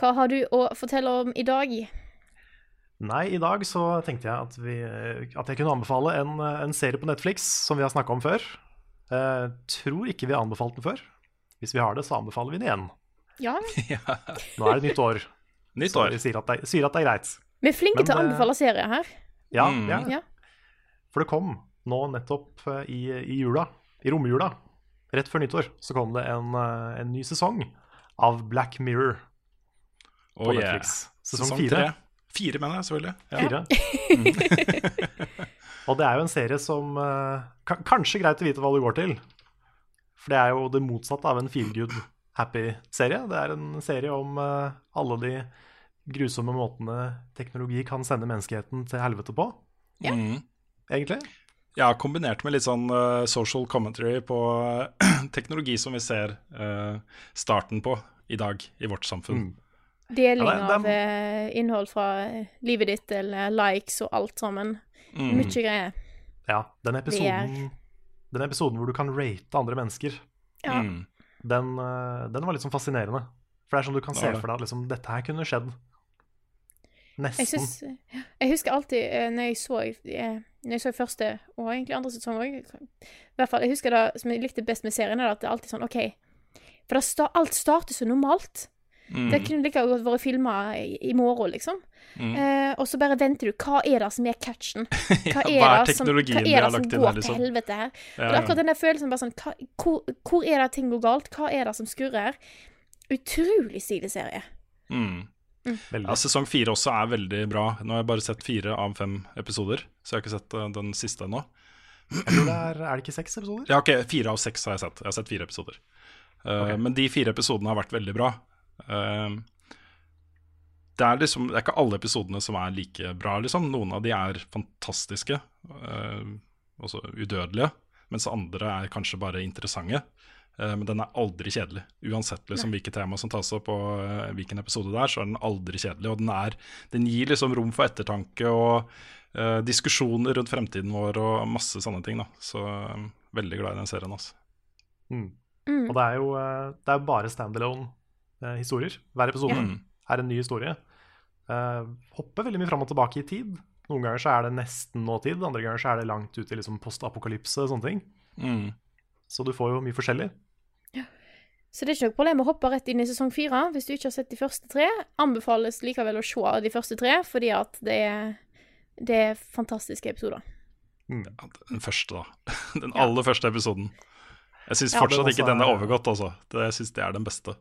A: Hva har du å fortelle om i dag?
C: Nei, i dag så tenkte jeg at, vi, at jeg kunne anbefale en, en serie på Netflix som vi har snakka om før. Eh, tror ikke vi har anbefalt den før. Hvis vi har det, så anbefaler vi den igjen.
A: Ja,
C: Nå er det nytt år,
B: Nytt
C: så
B: år.
C: vi sier at, det, sier at det er greit.
A: vi er flinke
C: Men,
A: til å
C: eh,
A: anbefale serier her.
C: Ja,
B: Mm.
C: ja.
A: Ja.
C: For det kom nå nettopp eh, i, i jula, i romjula, rett før nyttår, så kom det en, eh, en ny sesong av Black Mirror på
B: Oh, yeah.
C: Netflix. Sesong fire.
B: Fire, mener jeg selvfølgelig. Ja.
C: Fire. og det er jo en serie som eh, ka- Kanskje greit å vite hva du går til. For det er jo det motsatte av en feel good happy-serie. Det er en serie om eh, alle de grusomme måtene teknologi kan sende menneskeheten til helvete på,
A: Ja.
B: Mm.
C: egentlig.
B: Ja, kombinert med litt sånn uh, social commentary på uh, teknologi som vi ser uh, starten på i dag i vårt samfunn.
C: Mm.
A: Deling
C: Ja, det- det-
A: av eh, innhold fra eh, livet ditt, eller likes og alt sammen.
B: Mm.
A: Mye greier.
C: Ja, den episoden, den episoden hvor du kan rate andre mennesker,
A: Ja.
B: Mm.
C: den, eh, den var litt sånn fascinerende. For det er sånn du kan se for deg at liksom, dette her kunne skjedd
A: Jeg,
C: Nesten.
A: jeg husker alltid eh, når jeg så eh, Når jeg så første, og egentlig andre sesong òg I hvert fall, jeg husker det som jeg likte best med serien, er at det er alltid sånn OK For sta, alt starter så normalt.
B: Mm.
A: Det kunne like godt vært filma i, i morgen, liksom.
B: Mm.
A: Eh, og så bare venter du. Hva er det som er catchen? Hva
B: Ja, er
A: det som, hva er det som går
B: liksom?
A: til helvete her?
B: Ja,
A: ja. akkurat den der følelsen bare sånn hva, hvor, hvor er det ting går galt? Hva er det som skurrer? Utrolig stilig serie.
B: Mm.
C: Mm.
B: Ja, sesong fire også er veldig bra. Nå har jeg bare sett fire av fem episoder, så jeg har ikke sett eh, den siste ennå.
C: Er, er det ikke seks episoder?
B: Ja, ok, fire av seks har jeg sett. Jeg har sett fire episoder. Eh,
C: Ok.
B: Men de fire episodene har vært veldig bra. Eh, det er liksom Det er ikke alle episodene som er like bra, liksom. Noen av de er fantastiske, eh, også udødelige, mens andre er kanskje bare interessante. Eh, men den er aldri kjedelig. Uansett liksom hvilket tema som tas opp og uh, hvilken episode det er, så er den aldri kjedelig. Og den, er, den gir liksom rom for ettertanke og uh, diskusjoner rundt fremtiden vår og masse sånne ting. da Så eh, veldig glad i den serien. altså
C: Mm.
A: Mm.
C: Og det er jo eh, det er bare standalone-historier. Hver episode
B: Mm.
C: er en ny historie. Uh, hopper veldig mye fram og tilbake i tid. Noen ganger så er det nesten nåtid, andre ganger så er det langt ut i liksom postapokalypse og sånne ting.
B: Mm.
C: Så du får jo mye forskjellig.
A: Så det er ikke noe problem å hoppe rett inn i sesong fire hvis du ikke har sett de første tre. Anbefales likevel å se de første tre, fordi at det er, det er fantastiske episoder.
C: Mm.
B: Ja, Den første, da. Den
A: Ja.
B: aller første episoden. Jeg syns
A: Ja,
B: fortsatt ikke den er
C: er-
B: overgått, altså. Jeg syns det er den beste.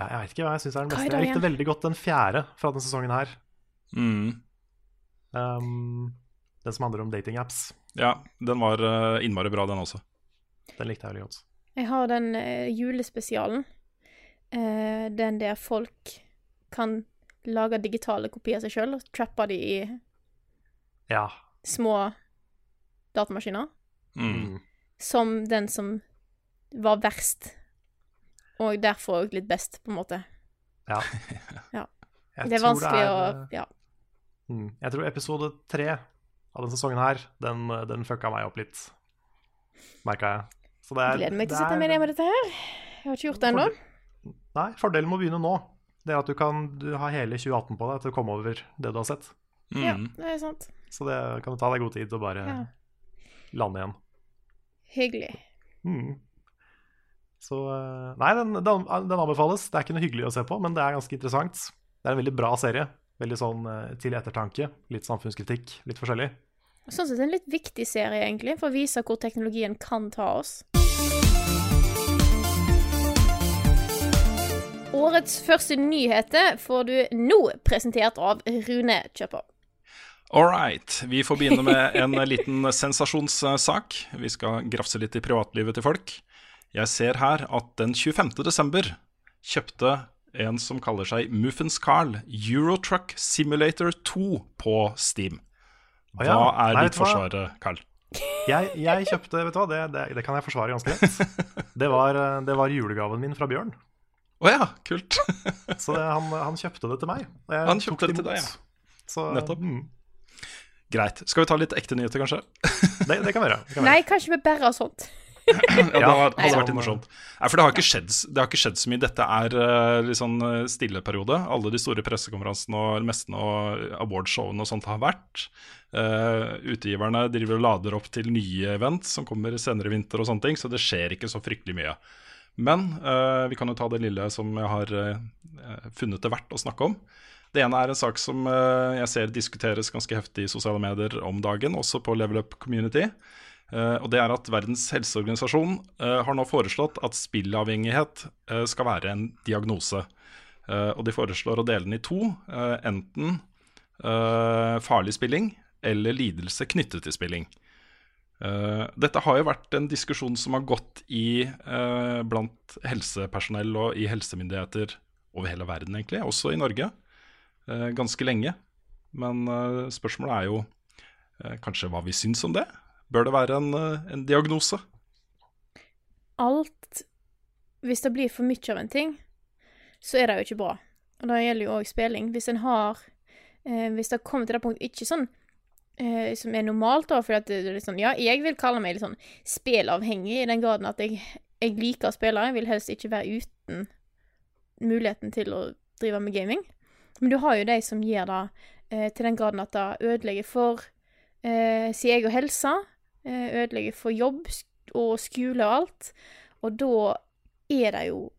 C: Ja, jeg vet ikke hva jeg syns er den beste.
A: er.
C: Jeg likte veldig godt den fjerde fra denne sesongen her.
B: Mm.
C: Um, den som handler om datingapps.
B: Ja, den var eh, innmari bra, den også.
C: Den likte jeg veldig godt.
A: Jeg har den eh, julespesialen. Uh, den der folk kan lage digitale kopier av seg sjøl og trappe de i
C: Ja.
A: små datamaskiner.
B: Mm.
C: Mm.
A: Som den som var verst. Og derfor òg litt best, på en måte.
C: ja.
A: Ja. Det er vanskelig å
C: er,
A: Ja.
C: mm, Jeg tror episode tre av denne sesongen her, den, den fucka meg opp litt. Merka jeg. Så det er,
A: Gleder meg til å
C: sitte
A: mer hjemme med dette her. Jeg har ikke gjort det ennå.
C: Fordel- Nei, fordelen med å begynne nå, det er at du kan du har hele 2018 på deg til å komme over det du har sett.
B: Mm.
A: Ja, det er sant.
C: Så det kan du ta deg god tid til å bare
A: Ja.
C: lande igjen.
A: Hyggelig.
C: Mm. Så eh, Nei, den, den, den anbefales. Det er ikke noe hyggelig å se på, men det er ganske interessant. Det er en veldig bra serie. Veldig sånn eh, til ettertanke. Litt samfunnskritikk, litt forskjellig.
A: Sånn sett en litt viktig serie, egentlig, for å vise hvor teknologien kan ta oss. Årets første nyheter får du nå presentert av Rune Kjøper.
B: All right. Vi får begynne med en liten sensasjonssak. Vi skal grafse litt i privatlivet til folk. Jeg ser her at den 25. desember kjøpte en som kaller seg Muffins Carl, Eurotruck Simulator 2 på Steam.
C: Hva ja.
B: Er
C: Nei,
B: ditt forsvar, Carl?
C: Jeg, jeg kjøpte Vet du hva, det, det, det kan jeg forsvare ganske lett. Det var, eh, det var julegaven min fra Bjørn.
B: Å ja, kult.
C: Så det, han, han kjøpte det til meg. og jeg
B: Han
C: tok
B: kjøpte det til deg, ja.
C: Så,
B: Nettopp.
C: mm,
B: Greit. Skal vi ta litt ekte nyheter, kanskje?
C: det, det kan være. Det kan
A: Nei, kanskje vi bærer sånt.
B: Ja, det hadde
A: nei,
B: vært morsomt. Nei, for det har, ikke skjedd, det har ikke skjedd så mye. Dette er uh, litt sånn eh, stilleperiode. Alle de store pressekonferansene og mestene og awardshowene og sånt har vært. Uh, utgiverne driver og lader opp til nye event som kommer senere i vinter og sånne ting, så det skjer ikke så fryktelig mye. Men uh, vi kan jo ta det lille som jeg har uh, funnet det verdt å snakke om. Det ene er en sak som eh, jeg ser diskuteres ganske heftig i sosiale medier om dagen, også på Level Up Community. Eh, og det er at Verdens helseorganisasjon eh, har nå foreslått at spillavhengighet eh, skal være en diagnose. Og de foreslår å dele den i to. enten farlig spilling eller lidelse knyttet til spilling. Uh, dette har jo vært en diskusjon som har gått i, uh, blant helsepersonell og i helsemyndigheter over hele verden, egentlig, også i Norge, uh, ganske lenge. Men spørsmålet er jo kanskje hva vi syns om det? Bør det være en, eh, en diagnose?
A: Alt Hvis det blir for mye av en ting, så er det jo ikke bra. Og det gjelder jo òg spilling. Hvis en har eh, Hvis det kommer til det punktet ikke sånn eh, som er normalt, da, for at det er litt sånn Ja, jeg vil kalle meg litt sånn spillavhengig i den graden at jeg, jeg liker å spille. Jeg vil helst ikke være uten muligheten til å drive med gaming. Men du har jo de som gjør det eh, til den graden at det ødelegger for eh, sin egen helse, ødelegger for jobb og skole og alt. Og da er det jo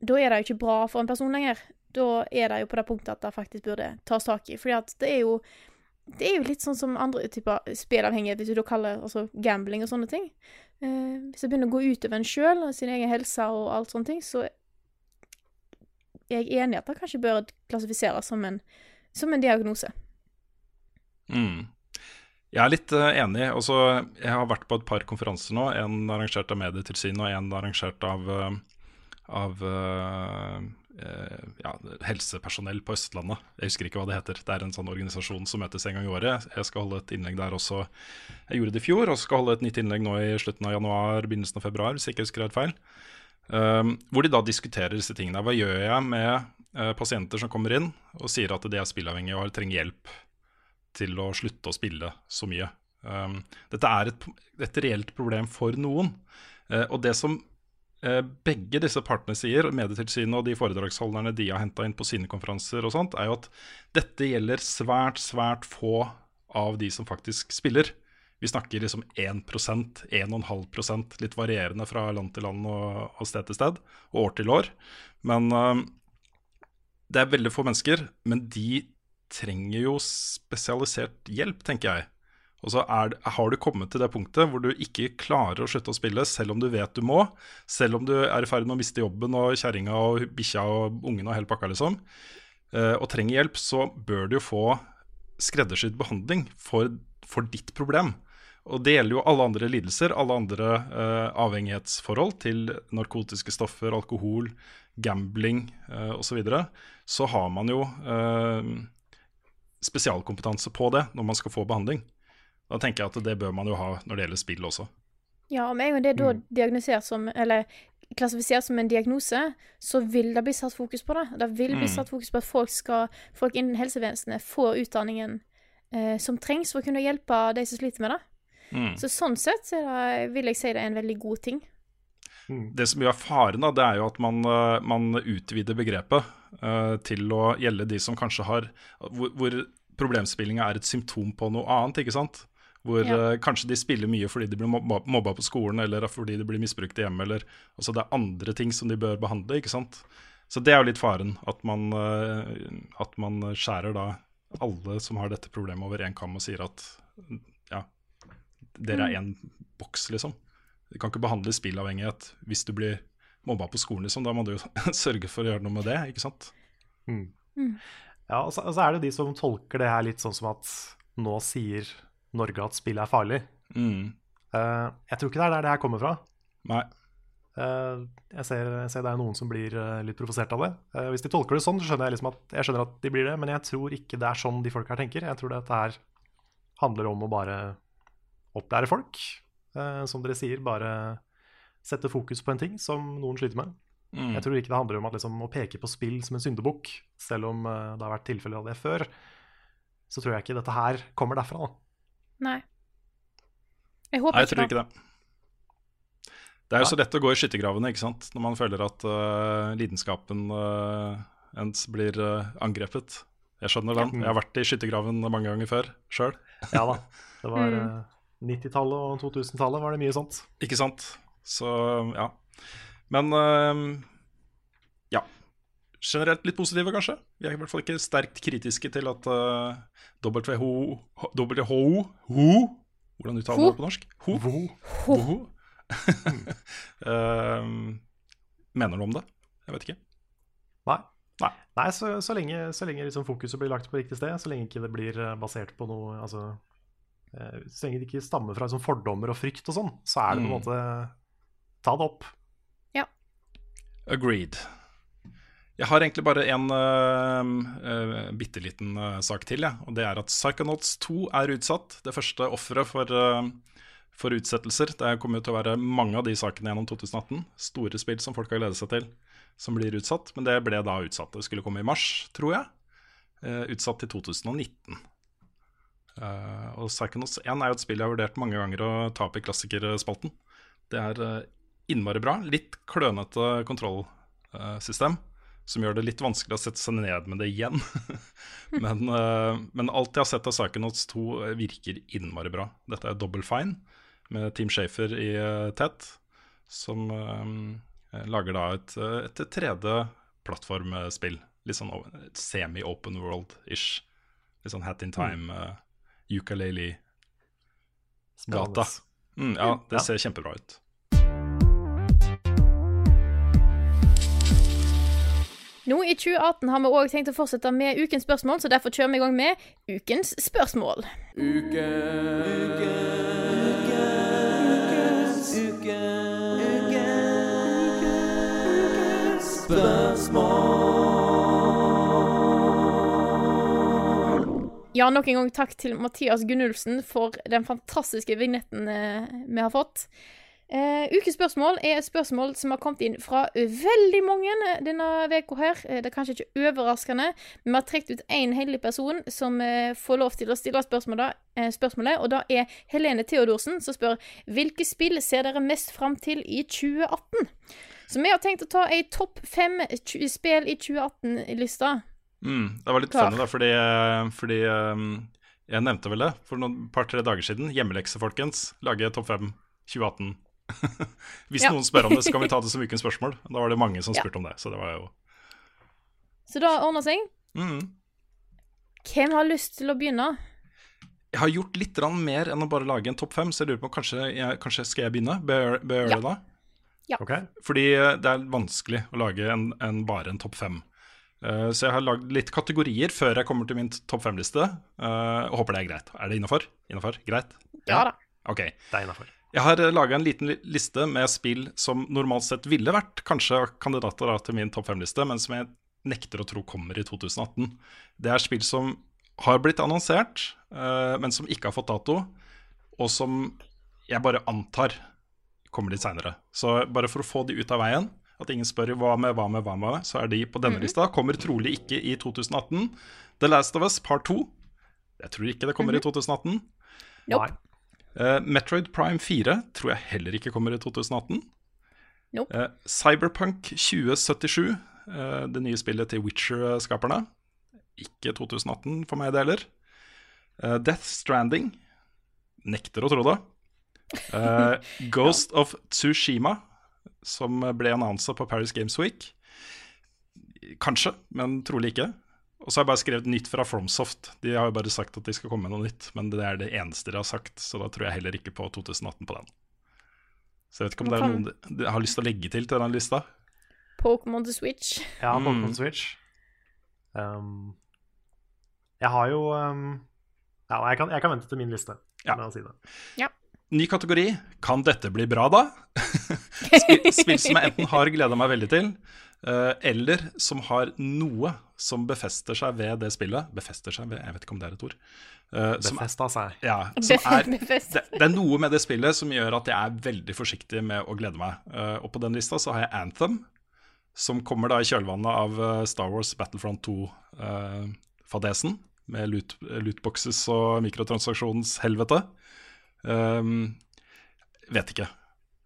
A: Da er det jo ikke bra for en person lenger. Da er det jo på det punktet at det faktisk burde tas tak i. Fordi at det er jo det er jo litt sånn som andre typer spillavhengighet, hvis du da kaller altså gambling og sånne ting. Eh, hvis det begynner å gå utover en sjøl og sin egen helse og alt sånne ting, så er jeg enig i at det kanskje bør klassifiseres som en, som en diagnose.
B: Mm. Jeg er litt eh, enig. Også, jeg har vært på et par konferanser nå. En arrangert av Medietilsynet og en arrangert av, eh, av eh, ja, helsepersonell på Østlandet. Jeg husker ikke hva det heter. Det er en sånn organisasjon som møtes en gang i året. Jeg skal holde et innlegg der også. Jeg gjorde det i fjor, og skal holde et nytt innlegg nå i slutten av januar, begynnelsen av februar, hvis jeg ikke husker helt feil. Um, hvor de da diskuterer disse tingene. Hva gjør jeg med uh, pasienter som kommer inn og sier at de er spillavhengige og trenger hjelp til å slutte å spille så mye? Um, dette er et, et reelt problem for noen. Uh, og det som uh, begge disse partene sier, Medietilsynet og de foredragsholderne de har henta inn på sine konferanser, og sånt, er jo at dette gjelder svært, svært få av de som faktisk spiller. Vi snakker liksom 1% 1,5% litt varierende fra land til land og, og sted til sted, og år til år. Men uh, det er veldig få mennesker, men de trenger jo spesialisert hjelp, tenker jeg. Og så er, har du kommet til det punktet hvor du ikke klarer å slutte å spille, selv om du vet du må, selv om du er i ferd med å miste jobben og kjerringa og bikkja og ungen og hele pakka, liksom, eh, og trenger hjelp, så bør du jo få skreddersydd behandling for, for ditt problem. Og det gjelder jo alle andre lidelser, alle andre eh, avhengighetsforhold til narkotiske stoffer, alkohol, gambling eh, osv. Så, videre. så har man jo eh, spesialkompetanse på det når man skal få behandling. Da tenker jeg at det bør man jo ha når det gjelder spill også.
A: Ja, og med en gang det er da diagnosert som Eller klassifisert som en diagnose, så vil det bli satt fokus på det. Det vil bli
B: Mm.
A: satt fokus på at folk, skal, folk innen helsevesenet får utdanningen eh, som trengs for å kunne hjelpe de som sliter med det.
B: Mm.
A: Så sånn sett så er det, vil jeg si det er en veldig god ting.
B: Det som jo er faren, da, det er jo at man, eh, man utvider begrepet eh, til å gjelde de som kanskje har Hvor, hvor problemspillinga er et symptom på noe annet, ikke sant? Hvor
A: Ja.
B: uh, kanskje de spiller mye fordi de blir mobba, mobba på skolen, eller fordi de blir misbrukt i hjemmet, eller Altså det er andre ting som de bør behandle, ikke sant? Så det er jo litt faren, at man, uh, at man skjærer da alle som har dette problemet over én kam og sier at ja, dere er én boks, liksom. Du kan ikke behandle spillavhengighet hvis du blir mobba på skolen, liksom. Da må du jo sørge for å gjøre noe med det, ikke sant?
C: Ja, og så, og så er det de som tolker det her litt sånn som at nå sier Norge at spillet er farlig.
B: Mm.
C: Uh, jeg tror ikke det er der det her kommer fra.
B: Nei.
C: Uh, jeg, ser, jeg ser det er noen som blir uh, litt provosert av det. Eh, hvis de tolker det sånn, så skjønner jeg liksom at, jeg skjønner at de blir det, men jeg tror ikke det er sånn de folka her tenker. Jeg tror dette her handler om å bare opplære folk. Eh, som dere sier, bare sette fokus på en ting som noen sliter med.
B: Mm.
C: Jeg tror ikke det handler om at liksom, å peke på spill som en syndebukk, selv om uh, det har vært tilfeller av det før. Så tror jeg ikke dette her kommer derfra. Da.
A: Nei. Jeg håper
B: Nei, jeg tror
A: ikke
B: det. Det er jo så lett å gå i skyttergravene, ikke sant? Når man føler at uh, lidenskapen uh, ens blir angrepet. Jeg skjønner den. Jeg har vært i skyttergraven mange ganger før sjøl.
C: Ja da. Det var
A: Mm.
C: eh, 90-tallet og 2000-tallet var det mye sånt.
B: Ikke sant? Så ja. Men eh, ja. Generelt litt positive, kanskje. Vi er i hvert fall ikke sterkt kritiske til at WHO WHO Hvordan uttaler
A: du
B: man det på norsk? Ho?
C: Ho.
B: Ho? Eh, mener du om det? Jeg vet ikke.
C: Nei.
B: Nei.
C: Nei, så, så lenge, så lenge liksom fokuset blir lagt på riktig sted, så lenge ikke det blir eh, basert på noe altså, eh, Så lenge det ikke stammer fra liksom, fordommer og frykt og sånn, så er det på en
B: Mm.
C: måte Ta det opp.
B: Agreed. Jeg har egentlig bare en uh, uh, bitte liten uh, sak til, ja, og det er at Psychonauts 2 er utsatt. Det første offeret for, uh, for utsettelser. Det kommer jo til å være mange av de sakene gjennom 2018. Store spill som folk har gledet seg til, som blir utsatt. Men det ble da utsatt. Det skulle komme i mars, tror jeg. Eh, utsatt til 2019. Eh, og Psychonauts 1 er jo et spill jeg har vurdert mange ganger å ta opp i klassikerspalten. Det er innmari bra. Litt klønete kontrollsystem, som gjør det litt vanskelig å sette seg ned med det igjen. men, eh, men alt jeg har sett av saken Psychonauts 2, virker innmari bra. Dette er Double Fine med Team Shafer i uh, Tet, som eh, lager da et, eh, et 3D-plattformspill. Litt sånn semi-open world-ish. Litt sånn Hat in Time, uh, ukulele-gata. Mm, ja, det ser kjempebra ut.
A: Nå i 2018 har vi òg tenkt å fortsette med ukens spørsmål, så derfor kjører vi i gang med ukens spørsmål. Ja, nok en gang takk til Mathias Gunnulfsen for den fantastiske vignetten eh, vi har fått. Eh, ukens spørsmål er et spørsmål som har kommet inn fra veldig mange eh, denne uka her. Eh, det er kanskje ikke overraskende, men vi har trukket ut én heldig person som uh, får lov til å stille spørsmålet, eh, spørsmålet, og da er Helene Theodorsen som spør hvilke spill ser dere mest fram til i 2018? Så vi har tenkt å ta ei topp fem spill i 2018-lista.
B: Mm, det var litt
A: Klar.
B: funny, da, fordi, fordi um, jeg nevnte vel det for noen par-tre dager siden. Hjemmelekse, folkens. Lage topp fem 2018. Hvis
A: Ja.
B: noen spør om det, så kan vi ta det som ukens spørsmål. Da var det mange som
A: Ja.
B: spurte om det. Så det var jo
A: Så da ordner seg.
B: mm.
A: Hvem har lyst til å begynne?
B: Jeg har gjort litt mer enn å bare lage en topp fem, så jeg lurer på kanskje, jeg, kanskje skal jeg begynne? Bør jeg bør jeg gjøre
A: Ja.
B: det da?
C: Okay.
B: Fordi eh, det er vanskelig å lage en, en, bare en topp fem. Uh, så jeg har lagd litt kategorier før jeg kommer til min topp fem-liste. Uh, og håper det er greit. Er det innafor? Innafor? Greit?
A: Ja da.
B: Ok.
C: det er innafor.
B: Jeg har laga en liten liste med spill som normalt sett ville vært kanskje kandidater da, til min topp fem-liste, men som jeg nekter å tro kommer i 2018. Det er spill som har blitt annonsert, eh, men som ikke har fått dato, og som jeg bare antar kommer litt seinere. Så bare for å få de ut av veien, at ingen spør hva med, hva med, hva med, så er de på denne lista. Kommer trolig ikke i 2018. The Last of Us Part 2. Jeg tror ikke det kommer i 2018.
A: Nope.
B: Eh, Metroid Prime 4 tror jeg heller ikke kommer i 2018.
A: Nope.
B: Eh, Cyberpunk 2077, eh, det nye spillet til Witcher-skaperne. Ikke 2018 for meg, det heller. Eh, Death Stranding. Nekter å tro det. Eh, Ghost of Tsushima, som ble annonsa på Paris Games Week. Kanskje, men trolig ikke. Og så har jeg bare skrevet nytt fra Fromsoft. De har jo bare sagt at de skal komme med noe nytt, men det er det eneste de har sagt, så da tror jeg heller ikke på 2018 på den. Så jeg vet ikke om det er noen de- har lyst til å legge til til den lista.
A: Pokémon til Switch.
C: Ja, Pokémon
B: Mm.
C: Switch. Um, jeg har jo um, Ja, jeg kan, jeg kan vente til min liste.
B: Ja.
C: med å si det.
B: Ny kategori. Kan dette bli bra, da? spill, spill som jeg enten har gleda meg veldig til, eller som har noe som befester seg ved det spillet. Befester seg ved Jeg vet ikke om det er et ord. Eh, som,
C: Befesta seg.
B: ja, som er, det, det er noe med det spillet som gjør at jeg er veldig forsiktig med å glede meg. Eh, og på den lista så har jeg Anthem, som kommer da i kjølvannet av eh, Star Wars Battlefront 2-fadesen, med loot, lootboxes og mikrotransaksjonshelvete. Um, vet ikke.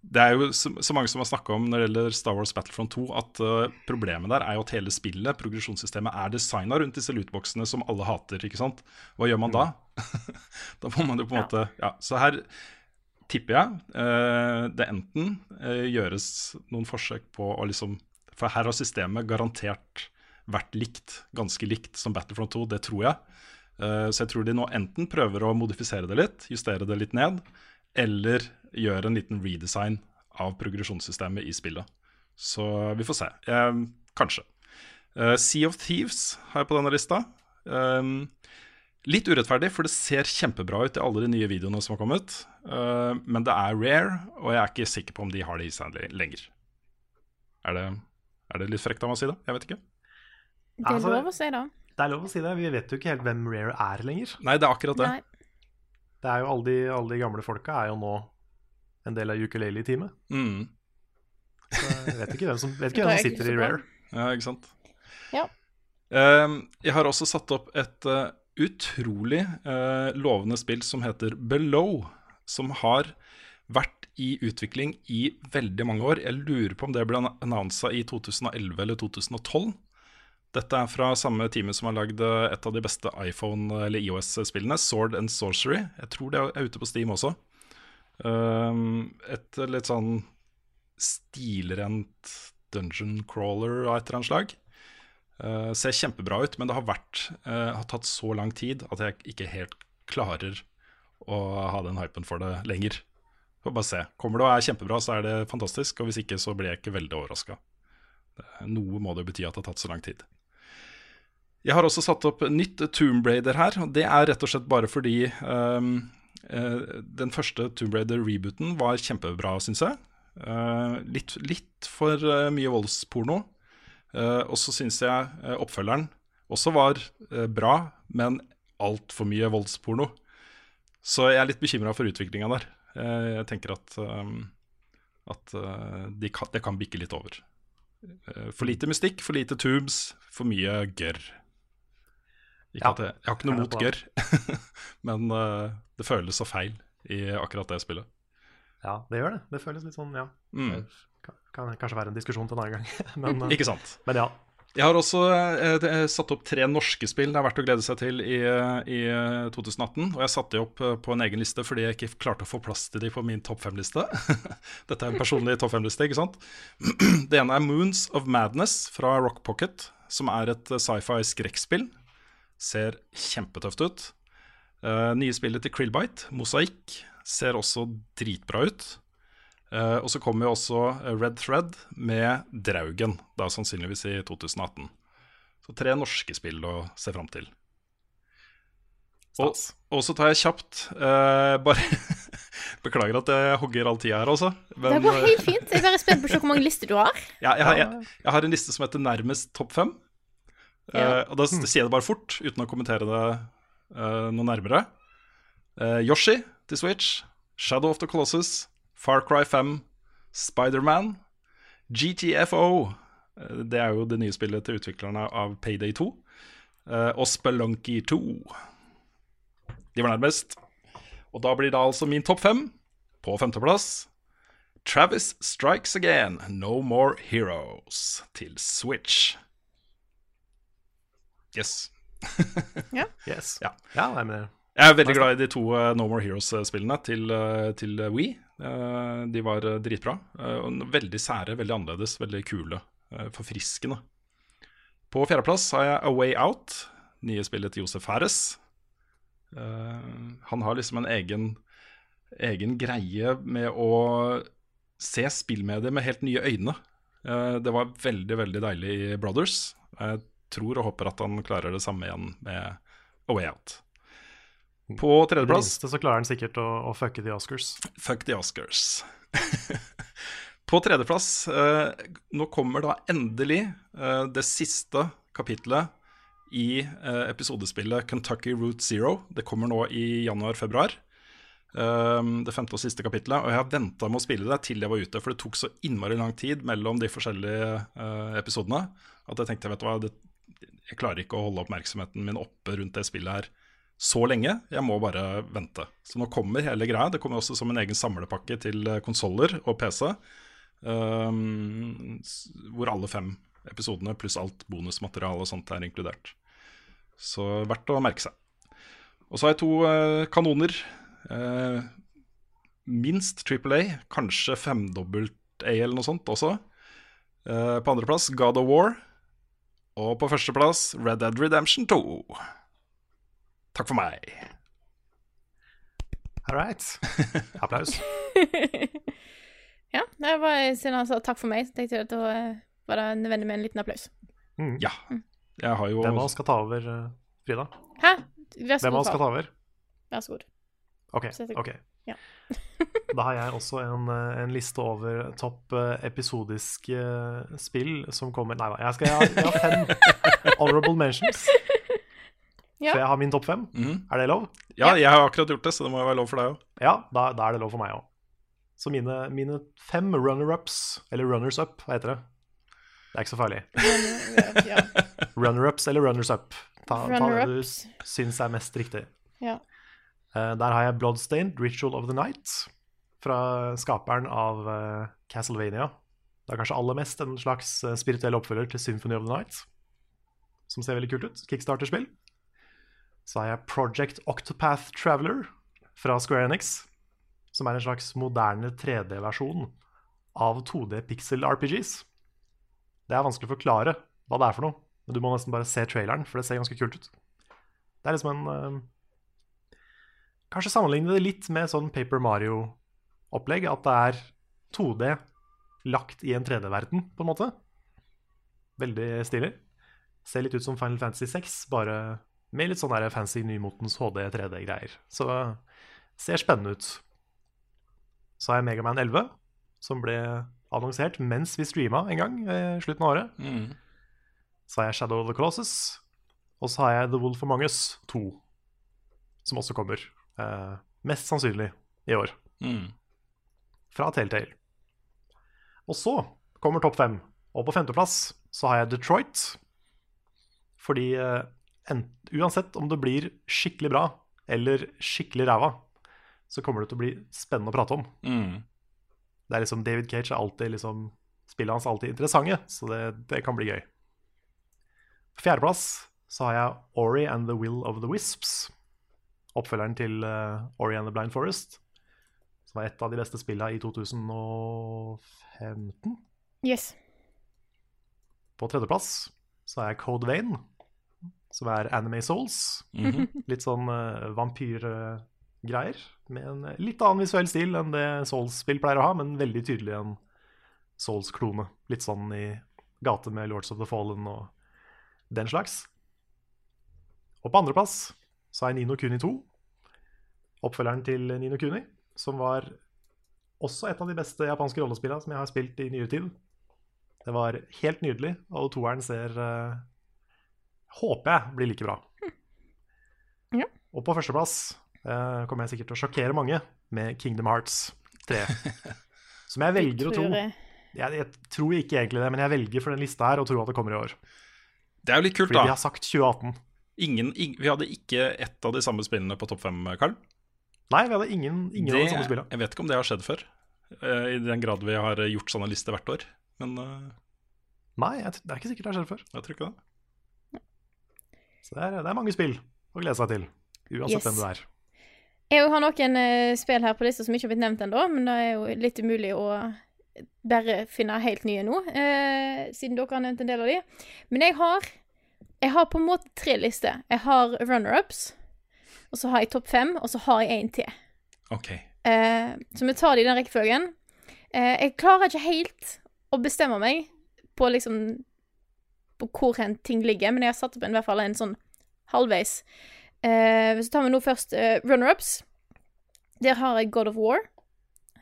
B: Det er jo så, mange som har snakka om når det gjelder Star Wars Battlefront 2, at uh, problemet der er jo at hele spillet, progresjonssystemet, er designa rundt disse lootboxene som alle hater. ikke sant? Hva gjør man da? da må man jo på en måte Ja, så her tipper jeg uh, det enten uh, gjøres noen forsøk på å liksom For her har systemet garantert vært likt, ganske likt som Battlefront 2, det tror jeg. Så jeg tror de nå enten prøver å modifisere det litt, justere det litt ned, eller gjøre en liten redesign av progresjonssystemet i spillet. Så vi får se. Eh, kanskje. Eh, sea of Thieves har jeg på denne lista. Um, litt urettferdig, for det ser kjempebra ut i alle de nye videoene som har kommet. Eh, men det er rare, og jeg er ikke sikker på om de har det i seg lenger. Er det, er det litt frekt av meg å si det? Jeg vet ikke.
A: Det er
C: Altså-
A: lov å si det.
C: Det er lov å si det. Vi vet jo ikke helt hvem Rare er lenger.
B: Nei, det er akkurat det.
A: Nei.
C: Det er jo Alle de, alle de gamle folka er jo nå en del av ukulele-teamet.
B: Mm.
C: Så jeg vet ikke hvem som, vet ikke hvem som sitter i. Rare.
B: Ja, ikke sant?
A: Ja.
B: Ehm, jeg har også satt opp et uh, utrolig uh, lovende spill som heter Below, som har vært i utvikling i veldig mange år. Jeg lurer på om det ble annonsa i 2011 eller 2012. Dette er fra samme teamet som har lagd eh, et av de beste iPhone- eller IOS-spillene, Sword and Sorcery. Jeg tror det er ute på Steam også. Um, et litt sånn stilrent dungeon crawler av et eller annet slag. Uh, ser kjempebra ut, men det har, vært, uh, har tatt så lang tid at jeg ikke helt klarer å ha den hypen for det lenger. Får bare se. Kommer det og er kjempebra, så er det fantastisk. Og hvis ikke, så blir jeg ikke veldig overraska. Noe må det bety at det har tatt så lang tid. Jeg har også satt opp nytt Tomb Raider her. Det er rett og slett bare fordi um, den første Tomb Raider-rebooten var kjempebra, syns jeg. Uh, litt, litt, for uh, mye voldsporno. og så syns jeg oppfølgeren også var bra, men altfor mye voldsporno. Så jeg er litt bekymra for utviklinga der. jeg tenker at, at det kan, det kan bikke litt over. for lite mystikk, for lite tubes, for mye gørr. Ikke
C: Ja.
B: at jeg, jeg har ikke noe mot gørr, men uh, det føles så feil i akkurat det spillet.
C: Ja, det gjør det. Det føles litt sånn, ja.
B: Mm.
C: Kan, kan kanskje være en diskusjon til en annen gang. men, uh,
B: Ikke sant?
C: men ja.
B: Jeg har også eh, er satt opp tre norske spill det er verdt å glede seg til i, i eh, 2018. Og jeg satte de opp eh, på en egen liste fordi jeg ikke klarte å få plass til de på min topp fem-liste. Dette er en personlig topp fem-liste, ikke sant? Det ene er Moons of Madness fra Rock Pocket, som er et eh, sci-fi skrekkspill. Ser kjempetøft ut. Uh, nye spillet til Krillbite, Mosaikk, ser også dritbra ut. Uh, og så kommer jo også eh, Red Thread med Draugen, da sannsynligvis i 2018. Så tre norske spill å se fram til. Og,
C: Stas.
B: og så tar jeg kjapt uh, Bare Beklager at jeg hogger all tida her, altså.
A: Det går helt fint. Jeg er bare spent på å se hvor mange lister du har.
B: ja, jeg, har- jeg, jeg har en liste som heter Nærmest topp fem.
A: Ja.
B: og da s- sier jeg det bare fort, uten å kommentere det uh, noe nærmere. Uh, Yoshi til Switch, Shadow of the Colossus, Far Cry 5, Spiderman, GTFO Det er jo det nye spillet til utviklerne av Payday 2. eh, og Spelunky 2. De var nærmest. Og da blir det altså min topp fem. På femteplass Travis Strikes Again, No More Heroes til Switch. Yes.
C: Yes.
B: Ja.
C: ja nei, men
B: Jeg er veldig glad i de to eh, No More Heroes-spillene til, eh, til Wii. Eh, de var dritbra. veldig sære, veldig annerledes, veldig kule. forfriskende. På fjerdeplass har jeg A Way Out, nye spillet til Josef Fares. Eh, han har liksom en egen, egen greie med å se spillmedier med helt nye øyne. Eh, det var veldig, veldig deilig i Brothers. Jeg tror og håper at han klarer det samme igjen med A Way Out. På tredjeplass
C: så klarer han sikkert å, å fucke the Oscars.
B: Fuck the Oscars. På tredjeplass, eh, nå kommer da endelig eh, det siste kapitlet i eh, episodespillet Kentucky Route Zero. Det kommer nå i januar-februar. Eh, det femte og siste kapitlet. Og jeg har venta med å spille det til jeg var ute, for det tok så innmari lang tid mellom de forskjellige eh, episodene at jeg tenkte, vet du hva, det, jeg klarer ikke å holde oppmerksomheten min oppe rundt det spillet her så lenge. Jeg må bare vente. Så nå kommer hele greia. Det kommer også som en egen samlepakke til konsoller og PC. Um, hvor alle fem episodene pluss alt bonusmateriale og sånt er inkludert. Så verdt å merke seg. Og så har jeg to uh, kanoner. Uh, minst Triple A, kanskje femdobbelt A eller noe sånt også. Uh, på andreplass God of War. Og på førsteplass Red Dead Redemption 2. Takk for meg.
C: All right. Applaus.
A: Ja, det var, siden han sa takk for meg, så tenkte jeg at da eh, var det nødvendig med en liten applaus.
C: Mm.
B: Ja. Jeg har jo
C: Hvem av oss skal ta over, eh, Frida?
A: Hæ? Vær så
C: Hvem av oss skal ta over?
A: Vær så god.
C: Ok. Ok.
A: Ja.
C: da har jeg også en, eh, en liste over topp eh, episodiske eh, spill som kommer Nei da, jeg, skal, jeg, har, jeg har fem honorable mentions.
A: Ja.
C: Så jeg har min topp fem.
B: Mm.
C: Er det lov?
B: Ja, jeg har akkurat gjort det, så det må jo være lov for deg òg.
C: Ja, da, da er det lov for meg òg. Så mine, mine fem runner-ups, eller runners-up, hva heter det? Det er ikke så farlig. Runner-ups eller runners-up. Ta, ta det du syns er mest riktig.
A: Ja.
C: Eh, der har jeg Bloodstained, Ritual of the Night, fra skaperen av eh, Castlevania. Det er kanskje aller mest en slags eh, spirituell oppfølger til Symphony of the Night. som ser veldig kult ut. Kickstarter-spill. Så har jeg Project Octopath Traveler fra Square Enix, som er en slags moderne 3D-versjon av 2D pixel RPGs. Det er vanskelig å forklare hva det er for noe, men du må nesten bare se traileren, for det ser ganske kult ut. Det er liksom en Kanskje sammenligne det litt med sånn Paper Mario-opplegg, at det er 2D lagt i en 3D-verden, på en måte. Veldig stilig. Ser litt ut som Final Fantasy 6, bare med litt sånn fancy nymotens HD 3D-greier. Så ser spennende ut. Så har jeg Megaman 11, som ble annonsert mens vi streama en gang i slutten av året.
B: Mm.
C: Så har jeg Shadow of the Colossus. Og så har jeg The Wolf of Us 2, som også kommer. Eh, mest sannsynlig i år.
B: Mm.
C: Fra Telltale. Og så kommer topp fem. Og på femteplass så har jeg Detroit. Fordi uh, en, uansett om det blir skikkelig bra eller skikkelig ræva, så kommer det til å bli spennende å prate om.
B: Mm.
C: Det er liksom David Cage er alltid liksom Spillene hans er alltid interessante, så det, det kan bli gøy. På fjerdeplass så har jeg Ori and the Will of the Wisps. Oppfølgeren til uh, Ori and the Blind Forest. Som var et av de beste spillene i 2015.
A: Yes.
C: På tredjeplass så er Code Vein, som er Anime Souls.
B: Mhm.
C: Litt sånn uh, vampyrgreier. Med en eh, litt annen visuell stil enn det Souls-spill pleier å ha, men veldig tydelig en Souls-klone. Litt sånn i gate med Lords of the Fallen og den slags. Og på andreplass så er jeg Nino Kuni 2. Oppfølgeren til Nino Kuni, som var også et av de beste japanske rollespillene som jeg har spilt i nyere tid. Det var helt nydelig, og toeren ser uh, Håper jeg blir like bra.
A: Ja.
C: Og på førsteplass uh, kommer jeg sikkert til å sjokkere mange med Kingdom Hearts 3. som jeg velger å tro.
A: Jeg.
C: Jeg, jeg tror ikke egentlig det, men jeg velger for den lista her å tro at det kommer i år.
B: Det er jo litt kult,
C: Fordi de har sagt 2018.
B: Ingen, ing- vi hadde ikke ett av de samme spillene på topp fem, Karl.
C: Nei, vi hadde ingen, ingen av de samme spillene.
B: jeg vet ikke om det har skjedd før. uh, I den grad vi har gjort sånne lister hvert år. Men uh,
C: Nei, jeg, det er ikke sikkert det har skjedd før.
B: jeg tror ikke det.
C: Så det er, det er mange spill å glede seg til. Uansett
A: Yes.
C: hvem du er.
A: Jeg har noen uh, spill her på lista som ikke har blitt nevnt ennå, men det er jo litt umulig å bare finne helt nye nå, eh, siden dere har nevnt en del av de. Men jeg har Jeg har på en måte tre lister. Jeg har runner-ups, og så har jeg topp fem, og så har jeg en til.
B: Ok.
A: Eh, så vi tar det i den rekkefølgen. Eh, jeg klarer ikke helt å bestemme meg på liksom På hvor hen ting ligger, men jeg har satt opp en, i hvert fall en sånn halvveis. Eh, så tar vi nå først eh, runner-ups. Der har jeg God of War.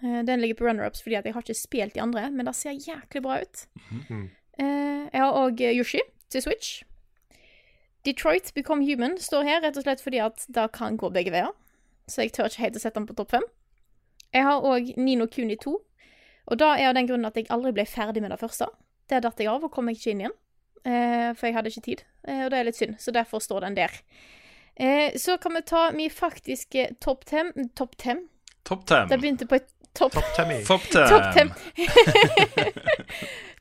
A: Eh, den ligger på runner-ups fordi at jeg har ikke spilt de andre, men det ser jæklig bra ut.
C: Mhm.
A: Eh, jeg har òg Yoshi til Switch. Detroit Become Human står her rett og slett fordi at det kan gå begge veier. Så jeg tør ikke helt å sette den på topp fem. Jeg har òg Nino Kuni 2. Og da er av den grunnen at jeg aldri ble ferdig med det første. Det datt jeg av og kom jeg ikke inn igjen. Eh, for jeg hadde ikke tid. Eh, og det er litt synd, så derfor står den der. Eh, så kan vi ta min faktiske topp tem. Topp tem?
B: Top tem.
A: Det begynte på et topp
C: Top tem.
B: Topp ten.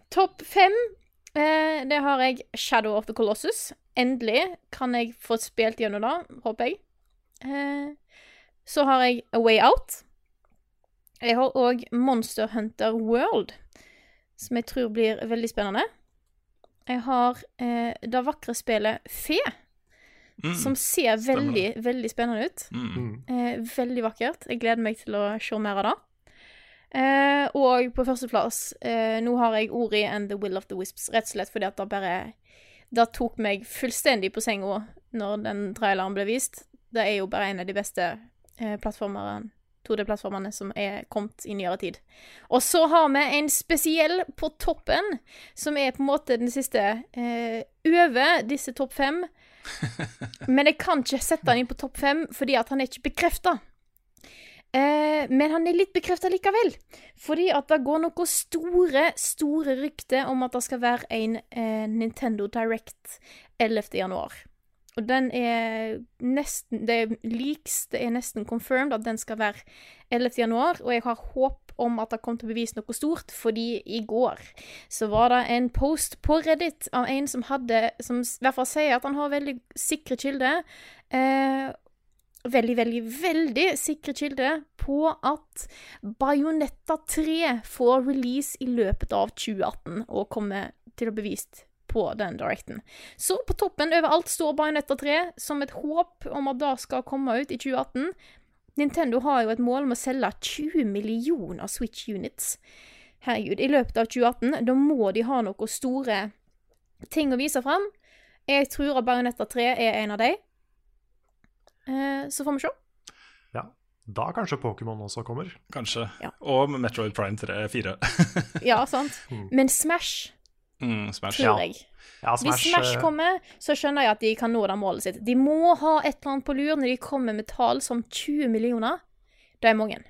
A: Topp fem. Eh, det har jeg Shadow of the Colossus. Endelig kan jeg få spilt gjennom det, håper jeg. Eh, så har jeg A Way Out. Jeg har òg Monster Hunter World, som jeg tror blir veldig spennende. Jeg har eh, det vakre spillet Fe,
B: Mm.
A: som ser
B: Stemmer
A: veldig, veldig spennende ut.
B: Mm.
C: Mm.
A: Eh, veldig vakkert. Jeg gleder meg til å se mer av det. Eh, og på førsteplass eh, Nå har jeg Ori and The Will of the Wisps, rett og slett fordi at det bare Det tok meg fullstendig på senga når den traileren ble vist. Det er jo bare en av de beste eh, plattformerne 2D-plattformene som er kommet i nyere tid. Og så har vi en spesiell på toppen, som er på en måte den siste eh, over disse topp fem. Men jeg kan ikke sette han inn på topp fem fordi at han er ikke bekrefta. Eh, men han er litt bekrefta likevel. Fordi at det går noen store, store rykter om at det skal være en eh, Nintendo Direct 11. januar. Og den er nesten Det er leaks, det er nesten confirmed at den skal være 11. januar, og jeg har håp om at det kom til å bevise noe stort, fordi i går så var det en post på Reddit av en som hadde Som i hvert fall sier at han har veldig sikre kilder. Eh, veldig, veldig, veldig sikre kilder på at Bajonetta 3 får release i løpet av 2018 og kommer til å bevist på den directen. Så på toppen overalt står Bajonetta 3 som et håp om at det skal komme ut i 2018. Nintendo har jo et mål om å selge 20 millioner Switch units. Herregud, i løpet av 2018. Da må de ha noen store ting å vise fram. Jeg tror at Bajonetta 3 er en av de. Eh, så får vi se.
C: Ja. Da kanskje Pokémon også kommer.
B: Kanskje.
A: Ja.
B: Og Metroid Prime 3, 4.
A: Ja, sant. Men Smash,
B: mm, Smash.
A: tror jeg.
C: Ja,
A: Hvis
C: Smash,
A: Smash
C: eh,
A: kommer, så skjønner jeg at de kan nå det målet sitt. De må ha et eller annet på lur når de kommer med tall som 20 millioner. Det er mange.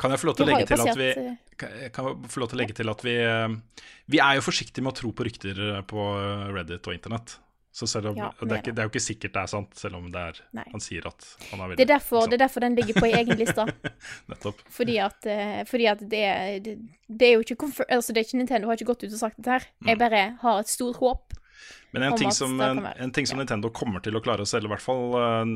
B: Kan jeg få lov til å legge til at vi
A: eh,
B: kan jeg få lov til å legge til at vi eh, Vi er jo forsiktige med å tro på rykter på Reddit og internett. Så selv om,
A: Ja,
B: det, er ikke, det er jo ikke sikkert det er sant, selv om det er,
A: Nei.
B: han sier at han er veldig
A: det, er derfor, det er derfor den ligger på egen liste.
B: Nettopp.
A: Fordi at, eh, fordi at det, det, det er jo ikke comfort, Altså, det er ikke Nintendo har ikke gått ut og sagt dette her. Jeg bare har et stort håp.
B: Men en ting som, en, en ting som
A: Ja.
B: Nintendo kommer til å klare å selge i hvert fall eh,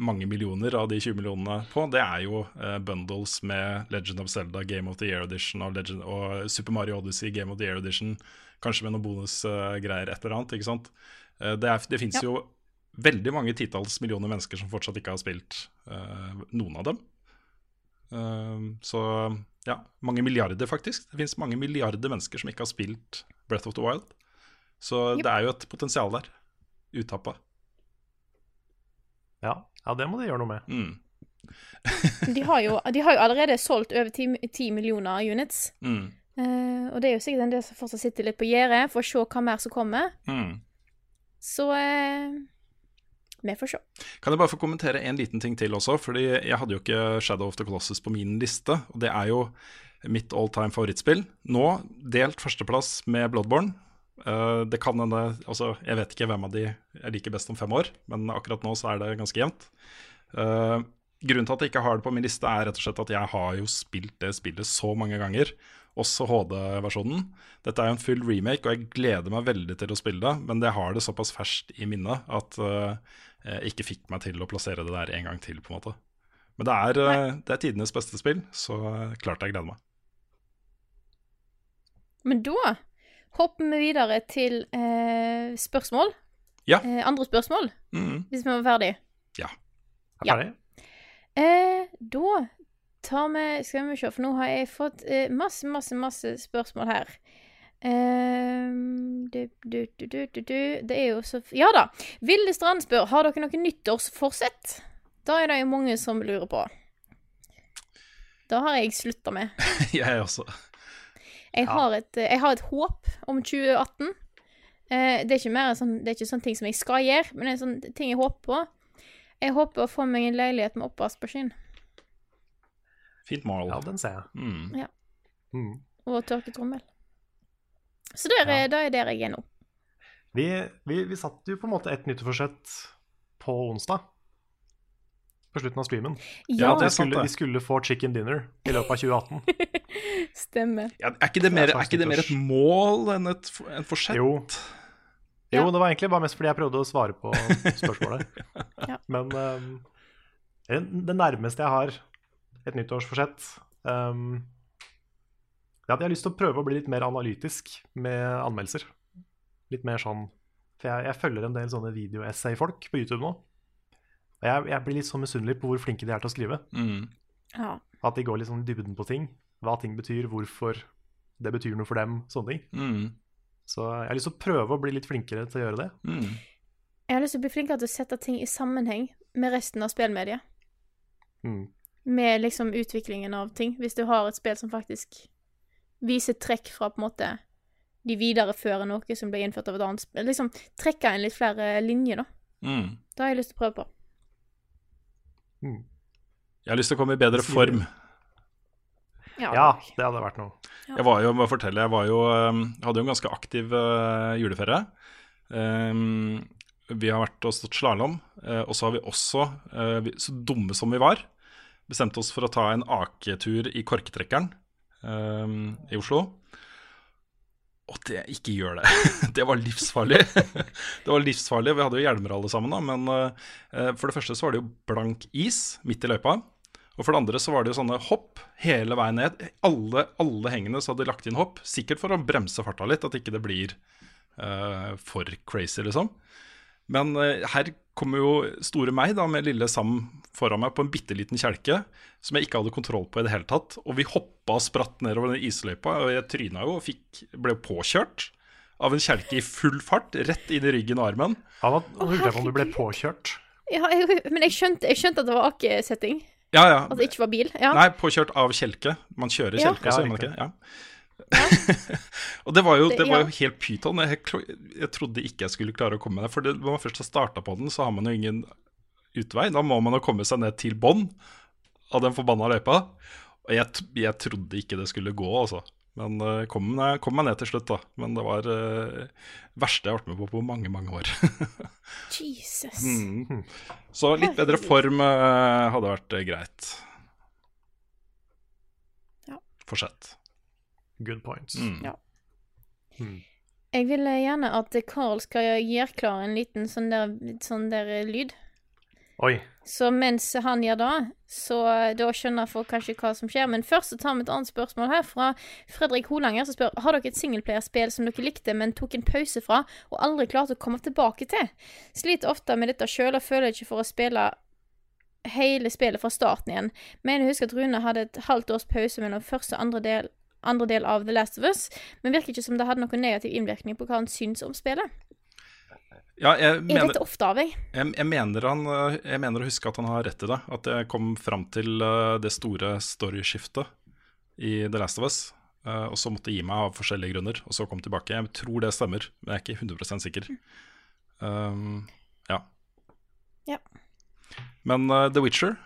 B: mange millioner av de 20 millionene på, det er jo uh, bundles med Legend of Zelda Game of the Year Edition og, Legend, og Super Mario Odyssey Game of the Year Edition. Kanskje med noen bonusgreier, et eller annet. ikke sant? Eh, det er, det fins
A: Ja.
B: jo veldig mange titalls millioner mennesker som fortsatt ikke har spilt uh, noen av dem. Uh, så ja, mange milliarder, faktisk. Det fins mange milliarder mennesker som ikke har spilt Breath of the Wild. Så
A: Yep.
B: det er jo et potensial der. Utappa.
C: ja. ja, det må de gjøre noe med.
B: Mm.
A: De har jo, de har jo allerede solgt over 10, 10 millioner units.
B: Mm.
A: Uh, og det er jo sikkert en del som fortsatt sitter litt på gjerdet for å se hva mer som kommer.
B: Mm.
A: Så eh, vi får se.
B: Kan jeg bare få kommentere en liten ting til også? Fordi jeg hadde jo ikke Shadow of the Colossus på min liste. Og det er jo mitt all time favorittspill. Nå delt førsteplass med Bloodborne. Uh, det kan hende Altså, jeg vet ikke hvem av de jeg liker best om fem år, men akkurat nå så er det ganske jevnt. Uh, grunnen til at jeg ikke har det på min liste, er rett og slett at jeg har jo spilt det spillet så mange ganger. Også HD-versjonen. Dette er jo en full remake, og jeg gleder meg veldig til å spille det. Men det har det såpass ferskt i minnet at eh, jeg ikke fikk meg til å plassere det der en gang til. på en måte Men det er, eh, det er tidenes beste spill, så eh, klart jeg gleder meg.
A: Men da hopper vi videre til eh, spørsmål.
B: Ja.
A: Eh, andre spørsmål,
B: Mm.
A: hvis vi var ferdig.
C: Er
A: Ja.
C: ferdig?
A: Eh, da tar vi Skal vi se, for nå har jeg fått eh, masse, masse, masse spørsmål her. Um, du, du, du. Det er jo så Ja da. Vilde Strand spør har dere noe nyttårsforsett. Da er det jo mange som lurer på. Da har jeg slutta med.
B: jeg også.
A: Jeg, har et, jeg har et håp om 2018. Eh, det er ikke mer sånn, det er ikke sånne ting som jeg skal gjøre, men det er sånne ting jeg håper på. Jeg håper å få meg en leilighet med oppvaskmaskin
B: Fint mål.
C: Ja, den ser jeg.
B: Mm.
C: Mm.
A: og tørketrommel. Så der, er-
C: Ja.
A: da er der jeg er nå.
C: Vi, vi, vi satt jo på en måte et nyttårsforsett på onsdag. På slutten av streamen.
B: Ja,
A: Ja,
B: det er
C: skulle,
B: det.
C: vi skulle få chicken dinner i løpet av 2018.
A: stemmer.
B: Ja, er, ikke det mer, er ikke det mer et mål enn et, en forsett?
C: Jo.
A: Ja.
C: Jo, det var egentlig bare mest fordi jeg prøvde å svare på spørsmålet.
A: Ja.
C: Men um, det nærmeste jeg har et nyttårsforsett um, jeg har lyst til å prøve å bli litt mer analytisk med anmeldelser. Litt mer sånn For jeg, jeg følger en del sånne video-essay-folk på YouTube nå. Og jeg, jeg blir litt sånn misunnelig på hvor flinke de er til å skrive.
B: Mm.
A: Ja.
C: At de går litt sånn i dybden på ting. Hva ting betyr, hvorfor det betyr noe for dem. Sånne ting.
B: Mm.
C: Så jeg har lyst til å prøve å bli litt flinkere til å gjøre det.
B: Mm.
A: Jeg har lyst til å bli flinkere til å sette ting i sammenheng med resten av spillmediet.
C: Mm.
A: Med liksom utviklingen av ting. Hvis du har et spill som faktisk viser trekk fra på en måte De viderefører noe som ble innført av et annet spill. Liksom trekker inn litt flere linjer, da.
B: Mm.
A: Det har jeg lyst til å prøve på.
C: Mm.
B: Jeg har lyst til å komme i bedre form.
C: Ja, det hadde vært noe.
B: Jeg var jo, må fortelle, jeg var jo, um, hadde jo en ganske aktiv uh, juleferie. Um, vi har vært og stått slalåm, uh, og så har vi også, uh, vi, så dumme som vi var, bestemte oss for å ta en aketur i korktrekkeren um, i Oslo. Og det, ikke gjør det. Det var livsfarlig. Det var livsfarlig. Vi hadde jo hjelmer alle sammen, da, men uh, for det første så var det jo blank is midt i løypa. Og for det andre så var det jo sånne hopp hele veien ned. Alle, alle hengene så hadde de lagt inn hopp, sikkert for å bremse farta litt, at ikke det blir uh, for crazy, liksom. Men uh, her kommer jo store meg da med lille Sam foran meg på en bitte liten kjelke som jeg ikke hadde kontroll på i det hele tatt. Og vi hoppa og spratt nedover den isløypa, og jeg tryna jo og fikk, ble påkjørt av en kjelke i full fart, rett inn i ryggen og armen.
C: Ja, da lurte jeg på om du ble påkjørt.
A: Ja, jeg, men jeg skjønte, jeg skjønte at det var akesetting.
B: Ja, ja.
A: At det ikke var bil. Ja.
B: Nei, påkjørt av kjelke. Man kjører kjelke,
C: Ja,
B: så gjør man
C: ikke
B: ikke? Ja. og det var jo,
A: Det-
B: var jo helt pyton. Jeg, jeg trodde ikke jeg skulle klare å komme meg ned. For det, når man først har starta på den, så har man jo ingen utvei. Da må man jo komme seg ned til bånn av den forbanna løypa. Og jeg, jeg trodde ikke det skulle gå, altså. Men uh, kom, meg- kom meg ned til slutt, da. Men det var det verste jeg har vært med på på mange, mange år.
A: Jesus.
B: Mm. Så litt bedre form uh, hadde vært eh, greit.
A: Ja.
B: Fortsett.
C: Good points.
B: Mm.
A: Ja.
C: Mm.
A: Jeg vil gjerne at Carl skal gjøre klar en liten sånn der, sånn der eh, lyd.
C: Oi.
A: Så mens han gjør det, så eh, da skjønner folk kanskje hva som skjer. Men først så tar vi et annet spørsmål her fra Fredrik Holanger, som spør Har dere et singelplayerspill som dere likte, men tok en pause fra, og aldri klarte å komme tilbake til? Sliter ofte med dette sjøl og føler ikke for å spille hele spillet fra starten igjen. Men jeg husker at Rune hadde et halvt års pause mellom første og andre del, andre del av The Last of Us, men virker ikke som det hadde noen negativ innvirkning på hva han syns om spillet.
B: Ja, jeg
A: Er dette ofte av
B: jeg, jeg, mener han, jeg mener å huske at han har rett i det. At jeg kom fram til eh, det store storyskiftet i The Last of Us. eh, og så måtte jeg gi meg av forskjellige grunner, og så kom tilbake. Jeg tror det stemmer, men jeg er ikke 100 sikker. Um, ja.
A: Ja.
B: Men uh, The Witcher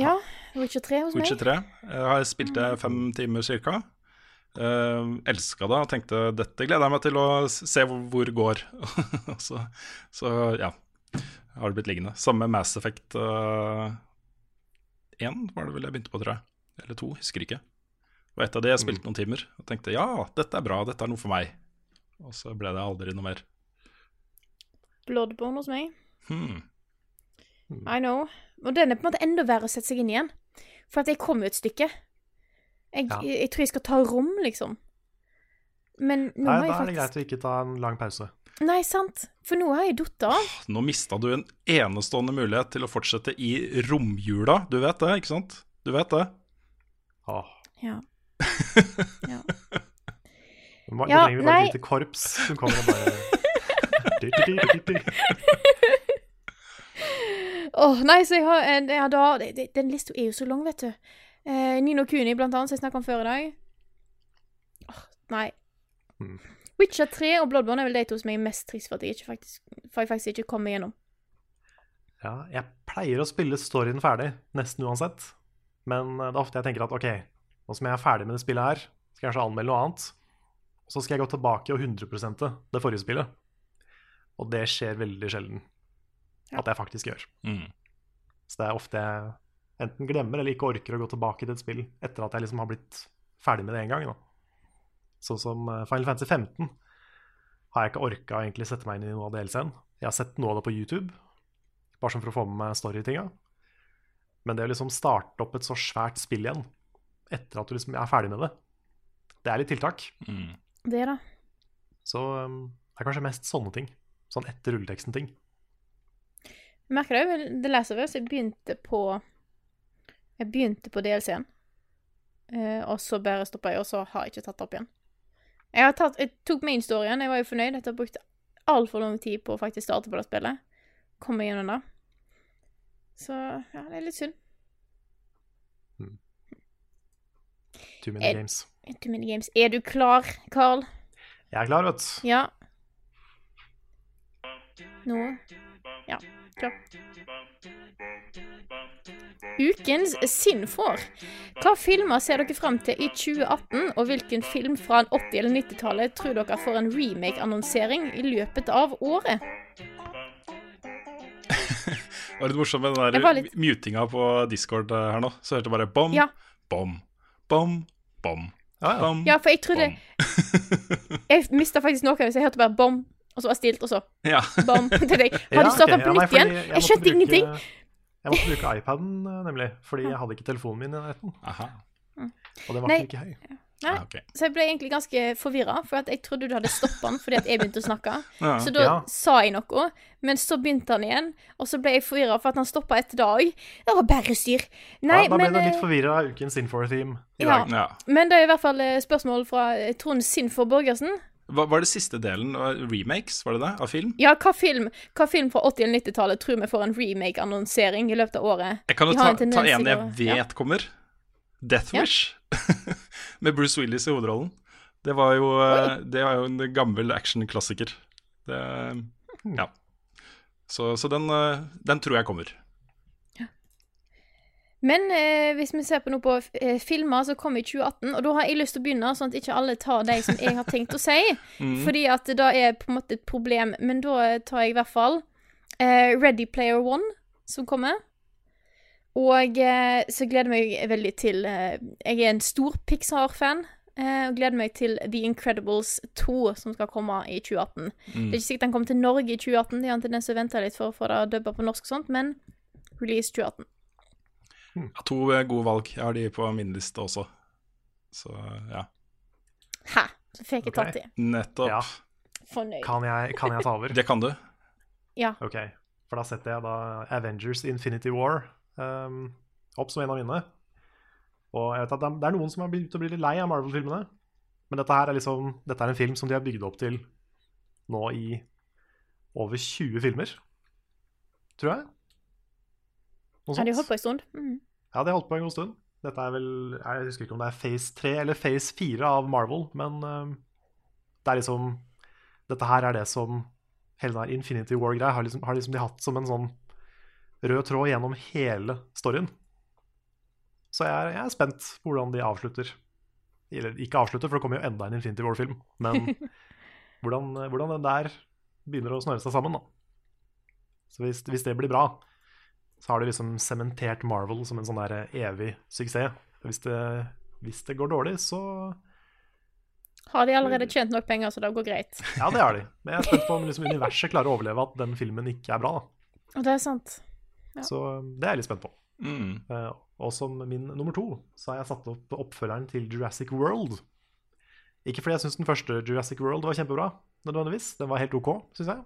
A: Ja. Witcher 3 hos.
B: Witcher 3 jeg har spilt det fem timer ca. Uh, Elska det og tenkte dette gleder jeg meg til å se hvor, hvor det går. så, så ja, har det blitt liggende. Samme Mass Effect uh, 1 var det vel jeg begynte på, tror jeg. Eller to, husker ikke. Og et av de jeg spilte noen timer og tenkte ja, dette er bra, dette er noe for meg. Og så ble det aldri noe mer.
A: Bloodborne hos meg.
B: Hmm.
A: I know. Og den er på en måte enda verre å sette seg inn igjen. For at jeg kom jo et stykke. Jeg,
C: Ja.
A: jeg, tror jeg skal ta rom, liksom. Men nå
C: Nei,
A: har
C: da er det greit å ikke ta en lang pause.
A: Nei, sant. For nå har jeg datt av.
B: Nå mista du en enestående mulighet til å fortsette i romjula. Du vet det, ikke sant? Du vet det?
C: Åh.
A: Ja. ja.
C: Nå
A: Ja,
C: trenger bare et lite korps som kommer og bare
A: Åh, nei, så jeg har en ja, da, det- Den lista er jo så lang, vet du. Eh, Nino Kuni, blant annet, som jeg snakka om før i dag. Åh, nei.
C: Mm.
A: Witcher 3 og Bloodborne er vel de to som jeg er mest trist for at jeg, ikke faktisk, for jeg faktisk ikke kom meg gjennom.
C: Ja, jeg pleier å spille storyen ferdig, nesten uansett. Men eh, det er ofte jeg tenker at ok, nå som jeg er ferdig med det spillet her, skal jeg kanskje anmelde noe annet. Og så skal jeg gå tilbake og 100% det forrige spillet. Og det skjer veldig sjelden at jeg faktisk gjør.
B: Mm.
C: Så det er ofte jeg enten glemmer eller ikke orker å gå tilbake til et spill etter at jeg liksom har blitt ferdig med det en gang. Da. Sånn som eh, Final Fantasy 15 har jeg ikke orka å egentlig sette meg inn i noe av DLC-en. Jeg har sett noe av det på YouTube, bare sånn for å få med meg storytinga. Men det å liksom starte opp et så svært spill igjen etter at du liksom er ferdig med det, det er litt tiltak.
B: Mm.
A: Det, da.
C: Så um, det er kanskje mest sånne ting. Sånn etter rulleteksten-ting.
A: Jeg merker det vel, The Last of Us. Jeg begynte på Jeg begynte på DLC-en. Eh, og så bare stoppa jeg, og så har jeg ikke tatt det opp igjen. Jeg, har tatt, jeg tok main storyen, jeg var jo fornøyd. Etter å ha brukt altfor lang tid på å faktisk starte på det spillet. Kom meg gjennom det. Så ja, det er litt synd.
C: Too many
A: er,
C: games.
A: Too many games. Er du klar, Carl?
C: Jeg er klar, vet du.
A: Ja. Nå Ja, klar. Ukens Sinnfår. Hva filmer ser dere fram til i 2018, og hvilken film fra 80- eller 90-tallet tror dere får en remake-annonsering i løpet av året?
B: Det var litt morsomt med den der
A: litt-
B: mutinga på Discord eh, her nå. Så hørte jeg bare bom,
A: Ja.
B: bom, bom, bom.
C: Ja, ja.
B: Bom,
A: Ja, for jeg trodde
B: bom.
A: Jeg mista faktisk noe, hvis jeg hørte bare bom, og så var det stilt, og så
B: Ja.
A: bam, til deg. Har du starta på
C: Ja, nei,
A: nytt igjen? Jeg skjønte
C: bruke-
A: ingenting.
C: Jeg måtte bruke iPaden, eh, nemlig, fordi jeg hadde ikke telefonen min i nærheten. Og den var
A: Nei.
C: ikke høy.
A: Nei.
B: ah, okay.
A: Så jeg ble egentlig ganske forvirra, for at jeg trodde du hadde stoppa den fordi at jeg begynte å snakke.
B: Ja.
A: Så da
C: Ja.
A: sa jeg noe, men så begynte han igjen, og så ble jeg forvirra for at han stoppa etter dag. Det var bare styr. Nei,
C: ja, da ble
A: men,
C: litt
A: eh,
C: forvirra av ukens Sinfor-theme i
A: Ja.
C: dag.
B: Ja.
A: men det er i hvert fall eh, spørsmål fra Trond Sinfor Borgersen.
B: Hva var det siste delen? Remakes, var det det? Av film?
A: Ja, hva film, hva film fra 80- eller 90-tallet tror vi får en remake-annonsering i løpet av året?
B: Jeg kan jo ta,
A: en
B: ta en jeg vet
A: ja.
B: kommer. Death
A: Ja.
B: Wish. Med Bruce Willis i hovedrollen. Det var jo, eh, det var jo en gammel actionklassiker. Det- Ja. Så, så den, eh, den tror jeg kommer.
A: Men eh, hvis vi ser på noe på eh, filmer som kom i 2018, og da har jeg lyst til å begynne, sånn at ikke alle tar de som jeg har tenkt å si, fordi at det da er på en måte et problem. Men da tar jeg i hvert fall eh, Ready Player One, som kommer. Og eh, så gleder jeg meg veldig til eh, Jeg er en stor Pixar-fan. eh, og gleder meg til The Incredibles 2, som skal komme i 2018. Det er ikke sikkert den kommer til Norge i 2018, det er en tendens til å vente litt for å få det dubba på norsk og sånt, men release 2018.
B: Ja, to eh, gode valg. Jeg har de på min liste også. Så ja.
A: Hæ? Så fikk jeg tatt de.
B: Nettopp.
C: Ja.
A: Fornøyd.
C: Kan jeg, kan jeg ta over?
B: Det kan du.
A: Ja.
C: Ok, for da setter jeg da Avengers Infinity War um, opp som en av mine. Og jeg vet at er- det er noen som har begynt å bli litt lei av Marvel-filmene. Men dette her er liksom Dette er en film som de har bygd opp til nå i over 20 filmer. Tror jeg.
A: Har de holdt på en stund? Mm.
C: Ja, de har holdt på en god stund. Dette er vel Jeg husker ikke om det er phase 3 eller phase 4 av Marvel, men uh, det er liksom Dette her er det som hele den Infinity War-greia har, liksom, har liksom de hatt som en sånn rød tråd gjennom hele storyen. Så jeg er, jeg er spent på hvordan de avslutter. Eller ikke avslutter, for det kommer jo enda en Infinity War-film. Men hvordan, hvordan den der begynner å snøre seg sammen, da. Så hvis, hvis det blir bra, så har de liksom sementert Marvel som en sånn der evig suksess. Hvis det, hvis det går dårlig, så
A: Har de allerede tjent nok penger, så det går greit?
C: Ja, det har de. Men jeg er spent på om liksom universet klarer å overleve at den filmen ikke er bra. da.
A: Og det er sant. Ja.
C: Så det er jeg litt spent på.
B: Mm.
C: Uh, og som min nummer to så har jeg satt opp oppfølgeren til Jurassic World. Ikke fordi jeg syns den første Jurassic World var kjempebra, nødvendigvis. Den var helt OK, syns jeg.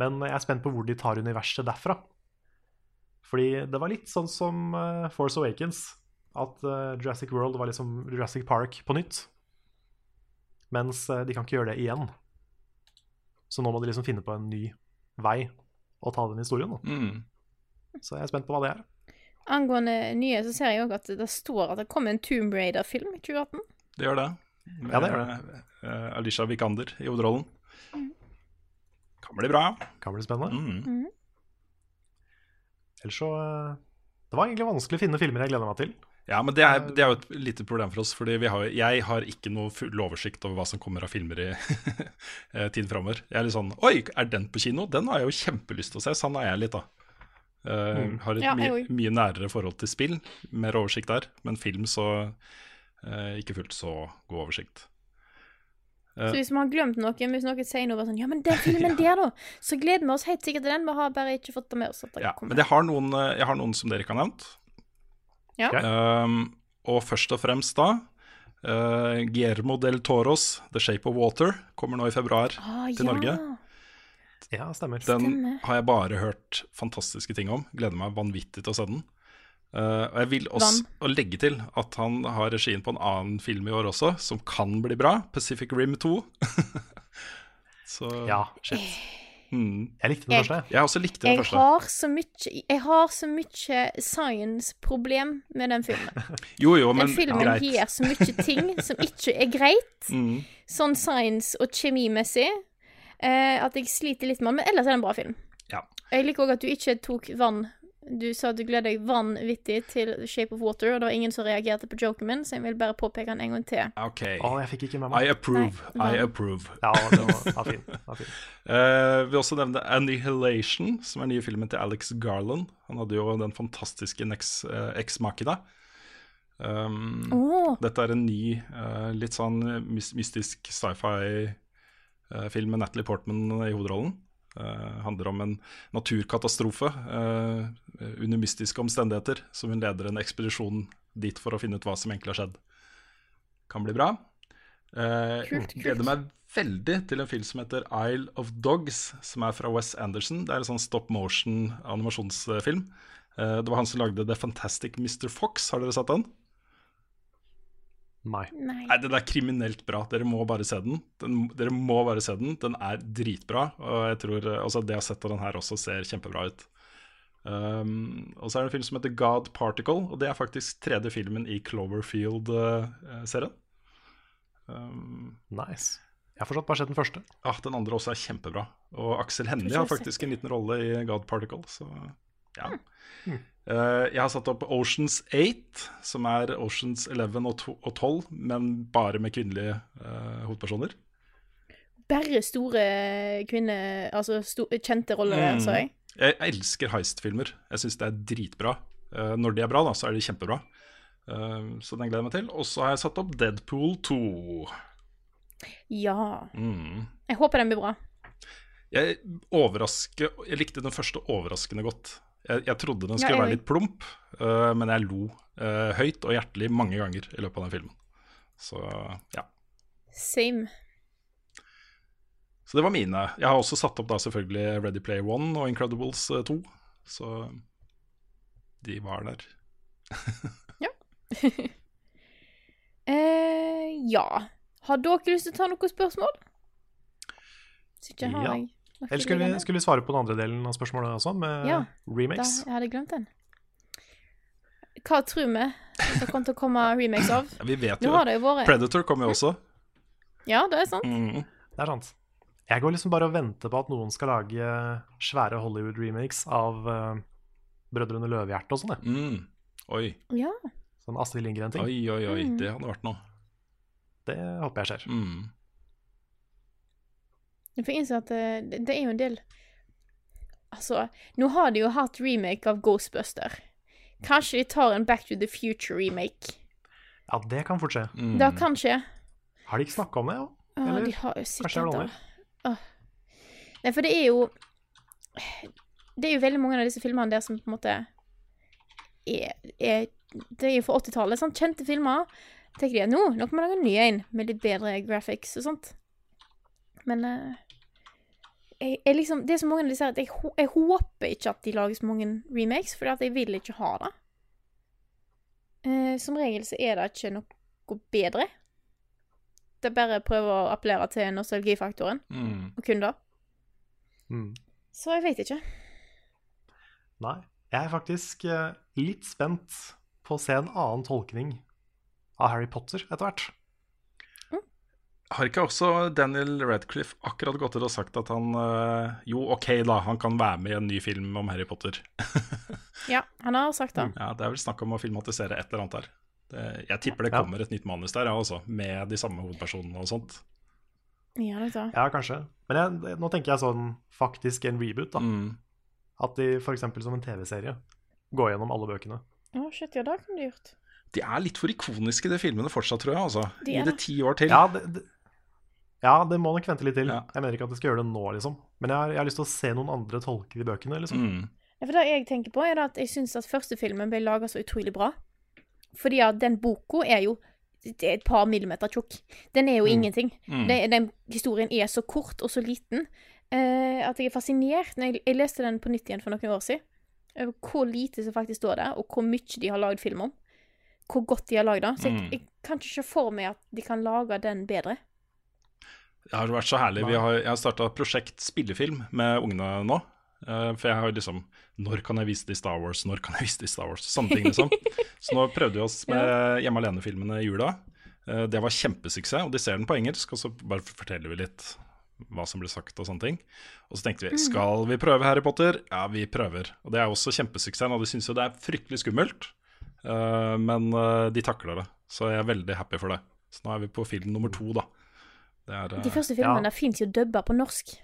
C: Men jeg er spent på hvor de tar universet derfra. Fordi det var litt sånn som eh, Force Awakens. At eh, Jurassic World var liksom Jurassic Park på nytt. Mens eh, de kan ikke gjøre det igjen. Så nå må de liksom finne på en ny vei å ta den historien. Da.
B: Mm.
C: Så jeg er spent på hva det er.
A: Angående nye, så ser jeg òg at det står at det kommer en Tomb Raider-film i 2018.
B: Det gjør det.
C: Ja, det gjør
B: det. Alicia Vikander i hovedrollen. Kan bli bra.
C: Kan bli spennende.
B: Mm.
C: Ellers så eh, Det var egentlig vanskelig å finne filmer jeg gleder meg til.
B: Ja, men det er, det er jo et lite problem for oss. Fordi jeg har ikke noe full oversikt over hva som kommer av filmer i eh, tiden framover. Jeg er litt sånn Oi, er den på kino? Den har jeg jo kjempelyst til å se. Sånn er jeg litt, da. Eh, Har et
A: Ja,
B: mye, mye nærere forhold til spill. Mer oversikt der. Men film så uh, ikke fullt så god oversikt.
A: Så hvis vi har glemt noe, hvis noen sier noe sånn Ja, men den filmen der, da! Så gleder vi oss helt sikkert til den. Vi har bare ikke fått det med oss. At det
B: Ja, men jeg har, noen, jeg har noen som dere ikke har nevnt.
A: Ja.
B: Um, og først og fremst da uh, Guillermo del Toros The Shape of Water kommer nå i februar
A: Ah,
B: til
A: ja.
B: Norge.
C: Ja, stemmer.
B: Den
A: Stemmer.
B: har jeg bare hørt fantastiske ting om. Gleder meg vanvittig til å se den. Uh, og jeg vil også å legge til at han har regien på en annen film i år også, som kan bli bra. Pacific Rim 2. Så
C: Ja.
B: shit. Mm.
C: Jeg likte den første.
B: Jeg også likte den første.
A: har så mye Jeg har så mye science-problem med den filmen.
B: Jo, jo, men Den
A: filmen
B: ja.
A: gir så mye ting som ikke er greit,
B: Mm.
A: sånn science- og kjemimessig, uh, at jeg sliter litt med den. Men ellers er det en bra film.
B: Ja.
A: Jeg liker òg at du ikke tok vann Du sa at du gleder deg vanvittig til Shape of Water, og det var ingen som reagerte på joken min, så jeg vil bare påpeke den en gang til.
B: OK.
C: Å, jeg fikk ikke med meg.
B: I approve.
A: Nei,
B: I approve.
C: Ja, det var, var fin. Var fin.
B: uh, vil også nevne Annihilation, som er nye filmen til Alex Garland. Han hadde jo den fantastiske Nex, eh. Um,
A: oh.
B: Dette er en ny, uh, litt sånn mystisk sci-fi-film med Natalie Portman i hovedrollen. Uh, handler om en naturkatastrofe uh, under mystiske omstendigheter, som hun leder en ekspedisjon dit for å finne ut hva som egentlig har skjedd. Kan bli bra. Uh,
A: Kult, kult.
B: Gleder meg veldig til en film som heter Isle of Dogs, som er fra Wes Anderson. Det er en sånn stop motion-animasjonsfilm. Eh, det var han som lagde The Fantastic Mr. Fox. Har dere sett den?
C: Nei.
A: Nei.
B: Nei, Den er kriminelt bra. Dere må bare se den. den dere må bare se Den Den er dritbra. Og jeg tror eh, altså det jeg har sett av den her også ser kjempebra ut. Um, og så er det en film som heter God Particle, og det er faktisk tredje filmen i Cloverfield-serien. Um,
C: Nice. Jeg har fortsatt bare sett den første.
B: ah, den andre også er kjempebra. Og Aksel Hennie har faktisk en liten rolle i God Particle, så ja.
C: Hmm.
B: Eh, jeg har satt opp Oceans 8, som er Oceans 11 og to- og 12, men bare med kvinnelige uh, hovedpersoner.
A: Bare store kvinner Altså sto, kjente roller,
B: Mm.
A: sa jeg.
B: Jeg elsker heist-filmer. Jeg syns det er dritbra. Uh, når de er bra, da, så er de kjempebra. Uh, så den gleder jeg meg til. Og så har jeg satt opp Deadpool 2.
A: Ja.
B: Mm.
A: Jeg håper den blir bra.
B: Jeg, jeg likte den første overraskende godt. Jeg, jeg trodde den skulle
A: ja,
B: være litt plump, uh, men jeg lo uh, høyt og hjertelig mange ganger i løpet av den filmen. Så ja.
A: Same.
B: Så det var mine. Jeg har også satt opp da selvfølgelig Ready Player One og Incredibles eh, 2. Så de var der.
A: eh, ja. Har dere lyst til å ta noen spørsmål? Hvis ikke har
C: Ja.
A: jeg
C: Eller skulle vi, skulle vi svare på den andre delen av spørsmålet også, med
A: Ja,
C: remakes?
A: Da, jeg hadde glemt den. Hva tror vi det kommer til å komme remakes av?
B: Ja, vi vet
A: Nå
B: jo
A: har det jo vært
B: Predator kommer jo også.
A: Ja, det er sant.
B: Mm.
C: Det er sant. Jeg går liksom bare og venter på at noen skal lage svære Hollywood-remakes av uh, Brødrene Løvehjerte og sånn. jeg.
B: Mm. Oi,
A: Ja.
C: Sånn Astrid Lindgren-ting.
B: oi, oi, oi.
A: Mm.
B: Det hadde vært noe.
C: Det håper jeg skjer.
B: Mm.
A: Jeg får innse at det, det er jo en del Altså, nå har de jo hatt remake av Ghostbuster. Kanskje de tar en Back to the Future-remake.
C: Ja, det kan fort skje.
B: Mm.
A: Det kan skje.
C: Har de ikke snakka om det? Ja? Eller?
A: de har jo
C: Kanskje jeg
A: sikkert
C: blander.
A: Åh. Nei, for det er jo Det er jo veldig mange av disse filmene der som på en måte er, er Det er jo fra 80-tallet, sant? Kjente filmer. Tenker de at nå, nå kan vi lage en ny en med litt bedre graphics og sånt. Men eh, jeg, jeg liksom, det er så mange av disse at jeg, jeg håper ikke at de lager så mange remakes, for jeg vil ikke ha det. Eh, som regel så er det ikke noe bedre. Det er bare å prøve å appellere til nostalgifaktoren
B: Mm.
A: og kunder.
C: Mm.
A: Så jeg vet ikke.
C: Nei. Jeg er faktisk eh, litt spent på å se en annen tolkning av Harry Potter etter hvert.
B: Har ikke også Daniel Radcliffe akkurat gått ut og sagt at han eh, Jo, OK, da, han kan være med i en ny film om Harry Potter.
A: Ja, han har sagt det.
B: Ja, Det er vel snakk om å filmatisere et eller annet her. Det, jeg tipper det
C: Ja.
B: kommer et nytt manus der, ja, også, med de samme hovedpersonene og sånt.
A: Ja, det er.
C: Ja, kanskje. Men jeg, nå tenker jeg sånn faktisk en reboot, da.
B: Mm.
C: At de f.eks. som en TV-serie går gjennom alle bøkene.
A: Å, shit, ja, det kunne de gjort.
B: De er litt for ikoniske, de filmene fortsatt, tror jeg. altså.
A: De
B: Gi
A: er
B: det
A: det.
B: ti år til.
C: Ja, det, det, ja, det må nok vente litt til.
B: Ja.
C: Jeg mener ikke at de skal gjøre det nå, liksom. Men jeg har, jeg har lyst til å se noen andre tolke de bøkene, liksom.
B: Mm.
A: Ja, for det jeg tenker på, er at jeg syns at første filmen ble laga så utrolig bra. Fordi at den boka er jo det er et par millimeter tjukk. Den er jo ingenting.
B: Mm.
A: Den, den historien er så kort og så liten eh, at jeg er fascinert jeg, jeg leste den på nytt igjen for noen år siden. Over hvor lite som faktisk står der, og hvor mye de har lagd film om. Hvor godt de har lagd det. Så jeg,
B: Mm.
A: jeg kan ikke se for meg at de kan lage den bedre.
B: Det har vært så herlig. Vi har, jeg har starta prosjekt spillefilm med ungene nå. Eh, for jeg har jo liksom Når kan jeg vise det i Star Wars? Når kan jeg vise det i Star Wars? Sånne ting, liksom. så nå prøvde vi oss med Hjemme alene-filmene i jula. Eh, det var kjempesuksess, og de ser den på engelsk. Og så bare forteller vi litt hva som ble sagt og sånne ting. Og så tenkte vi skal vi prøve Harry Potter? Ja, vi prøver. Og det er også kjempesuksess, og de syns jo det er fryktelig skummelt. Eh, men de takler det, så jeg er veldig happy for det. Så nå er vi på film nummer to, da. Det er, eh,
A: De første filmene
C: ja.
A: fins jo dubba på norsk.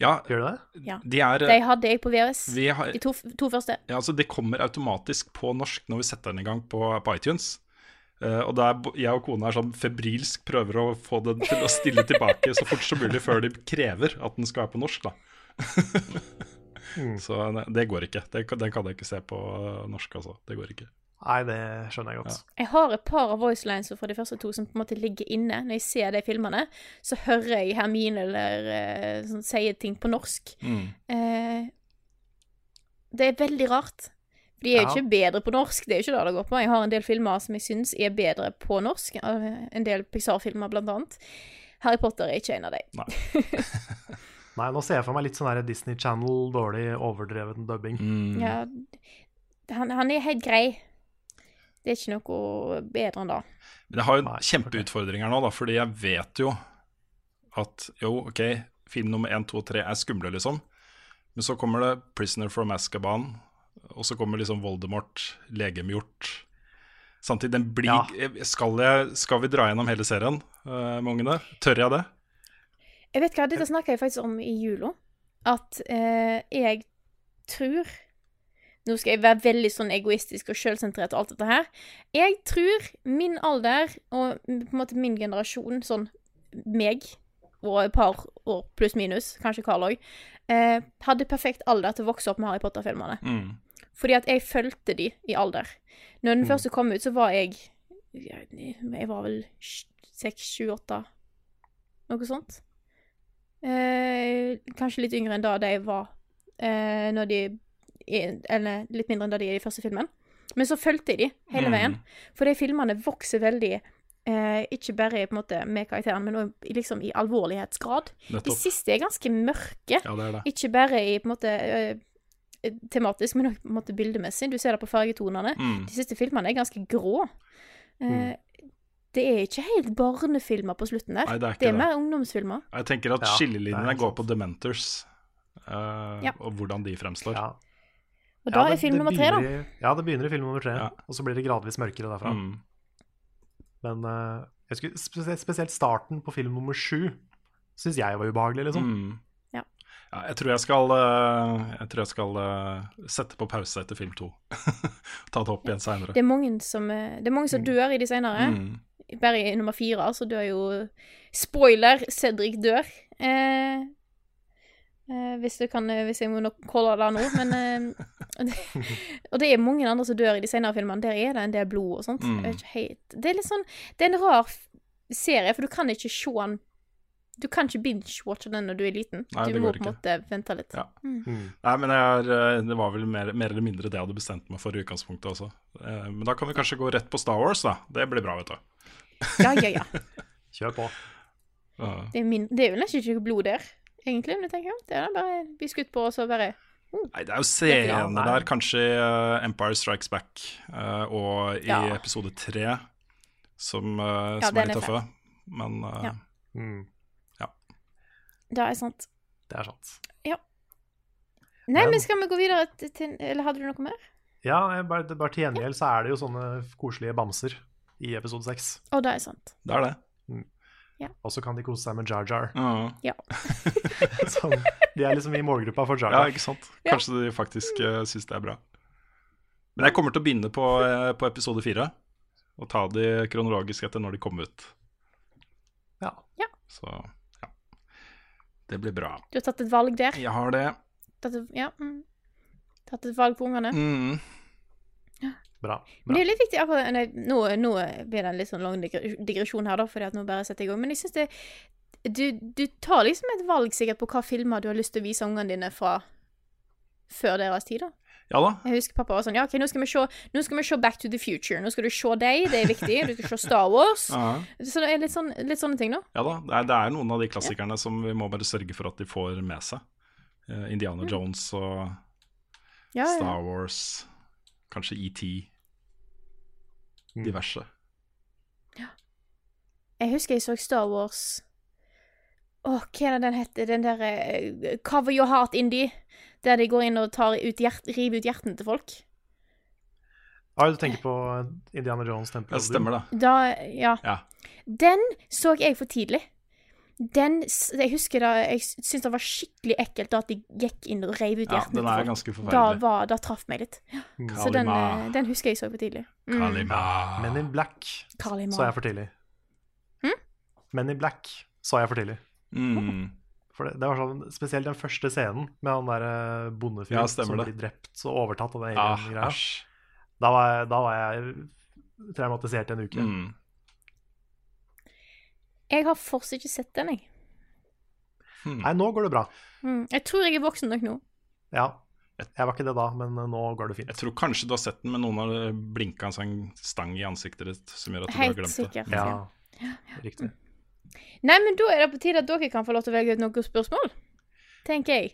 B: ja,
C: Gjør det?
A: Ja.
B: de er
A: De hadde jeg på VHS.
B: vi har,
A: De to, to første.
B: ja, altså Det kommer automatisk på norsk når vi setter den i gang på, på iTunes. Uh, og der jeg og kona er sånn febrilsk prøver å få den til å stille tilbake så fort som mulig før de krever at den skal være på norsk, da. Så ne- det går ikke. Det, den kan jeg ikke se på eh, norsk, altså. Det går ikke.
C: Nei, det skjønner jeg godt.
A: Jeg har et par av voicelines fra de første to som på en måte ligger inne. Når jeg ser de filmene, så hører jeg Hermine eller uh, sånn, sier ting på norsk.
B: Mm.
A: Uh, det er veldig rart. For de er jo
C: Ja.
A: ikke bedre på norsk, det er jo ikke det det går på. Jeg har en del filmer som jeg syns er bedre på norsk. En del Pixar-filmer, blant annet. Harry Potter er ikke en av dem.
C: Nei, nå ser jeg for meg litt sånn der Disney Channel, dårlig overdreven dubbing.
B: Mm.
A: Ja, han, han er helt grei. Det er ikke noe bedre enn det.
B: Men jeg har jo kjempeutfordringer nå, da, fordi jeg vet jo at jo, OK, film nummer én, to og tre er skumle, liksom. Men så kommer det 'Prisoner from Azkaban', og så kommer liksom Voldemort, legemgjort. Samtidig, den blir
C: Ja.
B: skal, jeg, skal vi dra gjennom hele serien uh, med ungene? Tør jeg det?
A: Jeg vet hva, Dette snakka jeg faktisk om i jula. At uh, jeg tror Nå skal jeg være veldig sånn egoistisk og sjølsentrert og alt dette her. Jeg tror min alder og på en måte min generasjon, sånn meg og et par år pluss minus, kanskje Carl òg, eh, hadde perfekt alder til å vokse opp med Harry Potter-filmene.
B: Mm.
A: Fordi at jeg fulgte de i alder. Når den første kom ut, så var jeg Jeg var vel seks, sju, åtte Noe sånt. Eh, kanskje litt yngre enn da de var eh, når de Eller litt mindre enn da de er i første filmen. Men så fulgte jeg de hele
B: Mm.
A: veien. For de filmene vokser veldig eh, ikke bare på en måte med karakteren, men òg liksom i alvorlighetsgrad. De siste er ganske mørke.
B: Ja, det er det.
A: Ikke bare i på en måte eh, tematisk, men også på en måte bildemessig. Du ser det på fargetonene.
B: Mm.
A: De siste filmene er ganske grå. Eh, Det er ikke helt barnefilmer på slutten der.
B: Nei, det er ikke
A: det er
B: det.
A: mer ungdomsfilmer.
B: Jeg tenker at
C: Ja,
B: skillelinjene går på Dementors, uh,
A: Ja.
B: og hvordan de fremstår.
C: Ja.
A: Og
C: Ja,
A: da
C: det-
A: er film nummer tre, da.
C: Ja, det begynner i film nummer tre,
B: Ja.
C: og så blir det gradvis mørkere derfra.
B: Mm.
C: Men uh, jeg skulle, spesielt, starten på film nummer sju syns jeg var ubehagelig, liksom.
B: Mm.
A: Ja.
B: Ja, jeg tror jeg skal, eh, jeg tror jeg skal eh, sette på pause etter film to. Ta det opp igjen seinere.
A: Det er mange som, det er mange som dør i de senere.
B: Mm.
A: Bare i nummer fire så dør jo Spoiler! Cedric dør. Eh, hvis, du kan, eh, hvis jeg må nok calle det nå, men eh, Og det er mange andre som dør i de senere filmene. Der er det en del blod og sånt.
B: Mm.
A: Det, er ikke helt, det er litt sånn Det er en rar serie, for du kan ikke se den Du kan ikke binge-watche den når du er liten.
B: Nei,
A: du
B: det
A: må på en måte vente litt.
B: Ja.
C: Mm.
B: Nei, men jeg er, eh, det var vel mer, mer eller mindre det jeg hadde bestemt meg for i utgangspunktet også. Eh, Men da kan vi kanskje gå rett på Star Wars, da. Det blir bra, vet du.
A: Ja, ja, ja.
C: Kjør på.
B: Ja.
A: Det er, min, det er jo nesten ikke blod der, egentlig. Men jeg tenker, det er da bare bli skutt på, og så bare
B: Nei, det er jo scener der, kanskje i uh, Empire Strikes Back uh, og i
A: Ja.
B: episode tre, som, uh,
A: Ja,
B: som er litt tøffe. Men eh,
A: Ja.
C: Mm.
A: Det er sant.
C: Det er sant. Ja.
A: Nei,
C: Men-
A: men skal vi gå videre til, til Eller hadde du noe mer?
C: Ja, bare, bare til gjengjeld så er det jo sånne koselige bamser i episode seks.
A: Å, det er sant.
B: det er det.
C: Og så kan de kose seg med Jar Jar.
B: Ja,
C: Sånn, de er liksom i målgruppa for Jar
B: ja ikke sant. Kanskje de faktisk uh, syns det er bra. Men jeg kommer til å begynne på, uh, på episode fire. Og ta de kronologisk etter når de kom ut.
C: Ja.
B: Så ja. Det blir bra.
A: Du har tatt et valg der.
B: Jeg har det.
A: Tatt et, ja. Mm. Tatt et valg på ungene.
B: Mm.
C: Bra.
A: bra. det er litt viktig akkurat nei, nå, nå blir det en litt sånn lang digresjon her, da, fordi at nå bare setter jeg i gang. Men jeg syns det du, du tar liksom et valg sikkert på hva filmer du har lyst til å vise ungene dine fra før deres tid, da.
B: Ja da.
A: Jeg husker pappa var sånn Ja, OK, nå skal vi se, nå skal vi se Back to the Future. Nå skal du se deg, det er viktig. Du skal se Star Wars.
B: Ja.
A: Så det er litt, sånn, litt sånne ting, da.
B: Ja da, det er, det er noen av de klassikerne som vi må bare sørge for at de får med seg. Eh, Indiana Jones og
A: Mm. Ja, ja.
B: Star Wars, kanskje ET,
C: Mm.
B: diverse.
A: Jeg husker jeg så Star Wars Åh, hva er det den heter? Den der eh, Cover Your Heart Indie. Der de går inn og tar ut hjert, river ut hjertene til folk.
C: Ah, du tenker på Indiana Jones-tempel
B: Ja, stemmer det.
A: Da Ja.
B: Ja.
A: Den så jeg for tidlig. Den Jeg husker da Jeg syntes det var skikkelig ekkelt da at de gikk inn og reiv ut
B: Ja,
A: hjertene
B: den er ganske
A: Da,
B: forferdelig.
A: var, da traff meg litt. Så den, eh, den husker jeg så for tidlig. Mm.
B: Kalima.
C: Men in Black
A: Kalima.
C: så jeg for tidlig.
A: Hm?
C: Men in Black så jeg for tidlig.
B: Mm.
C: For det, det var sånn, Spesielt den første scenen med han der eh, bondefyren
B: Ja,
C: som blir drept og overtatt av den
B: Ah,
C: alien-greia. Da, var jeg- da var jeg traumatisert i en uke.
B: Mm.
A: Jeg har fortsatt ikke sett den, jeg.
C: Nei, nå går det bra.
A: Mm. Jeg tror jeg er voksen nok nå.
C: Ja. Jeg var ikke det da, men eh, nå går det fint.
B: Jeg tror kanskje du har sett den, men noen har blinka en sånn stang i ansiktet ditt som gjør at du har
A: Helt
B: sikkert, det.
C: Ja,
A: Ja.
C: riktig.
A: Nei, men da er det på tide at dere kan få lov til å velge ut noen spørsmål. Tenker jeg.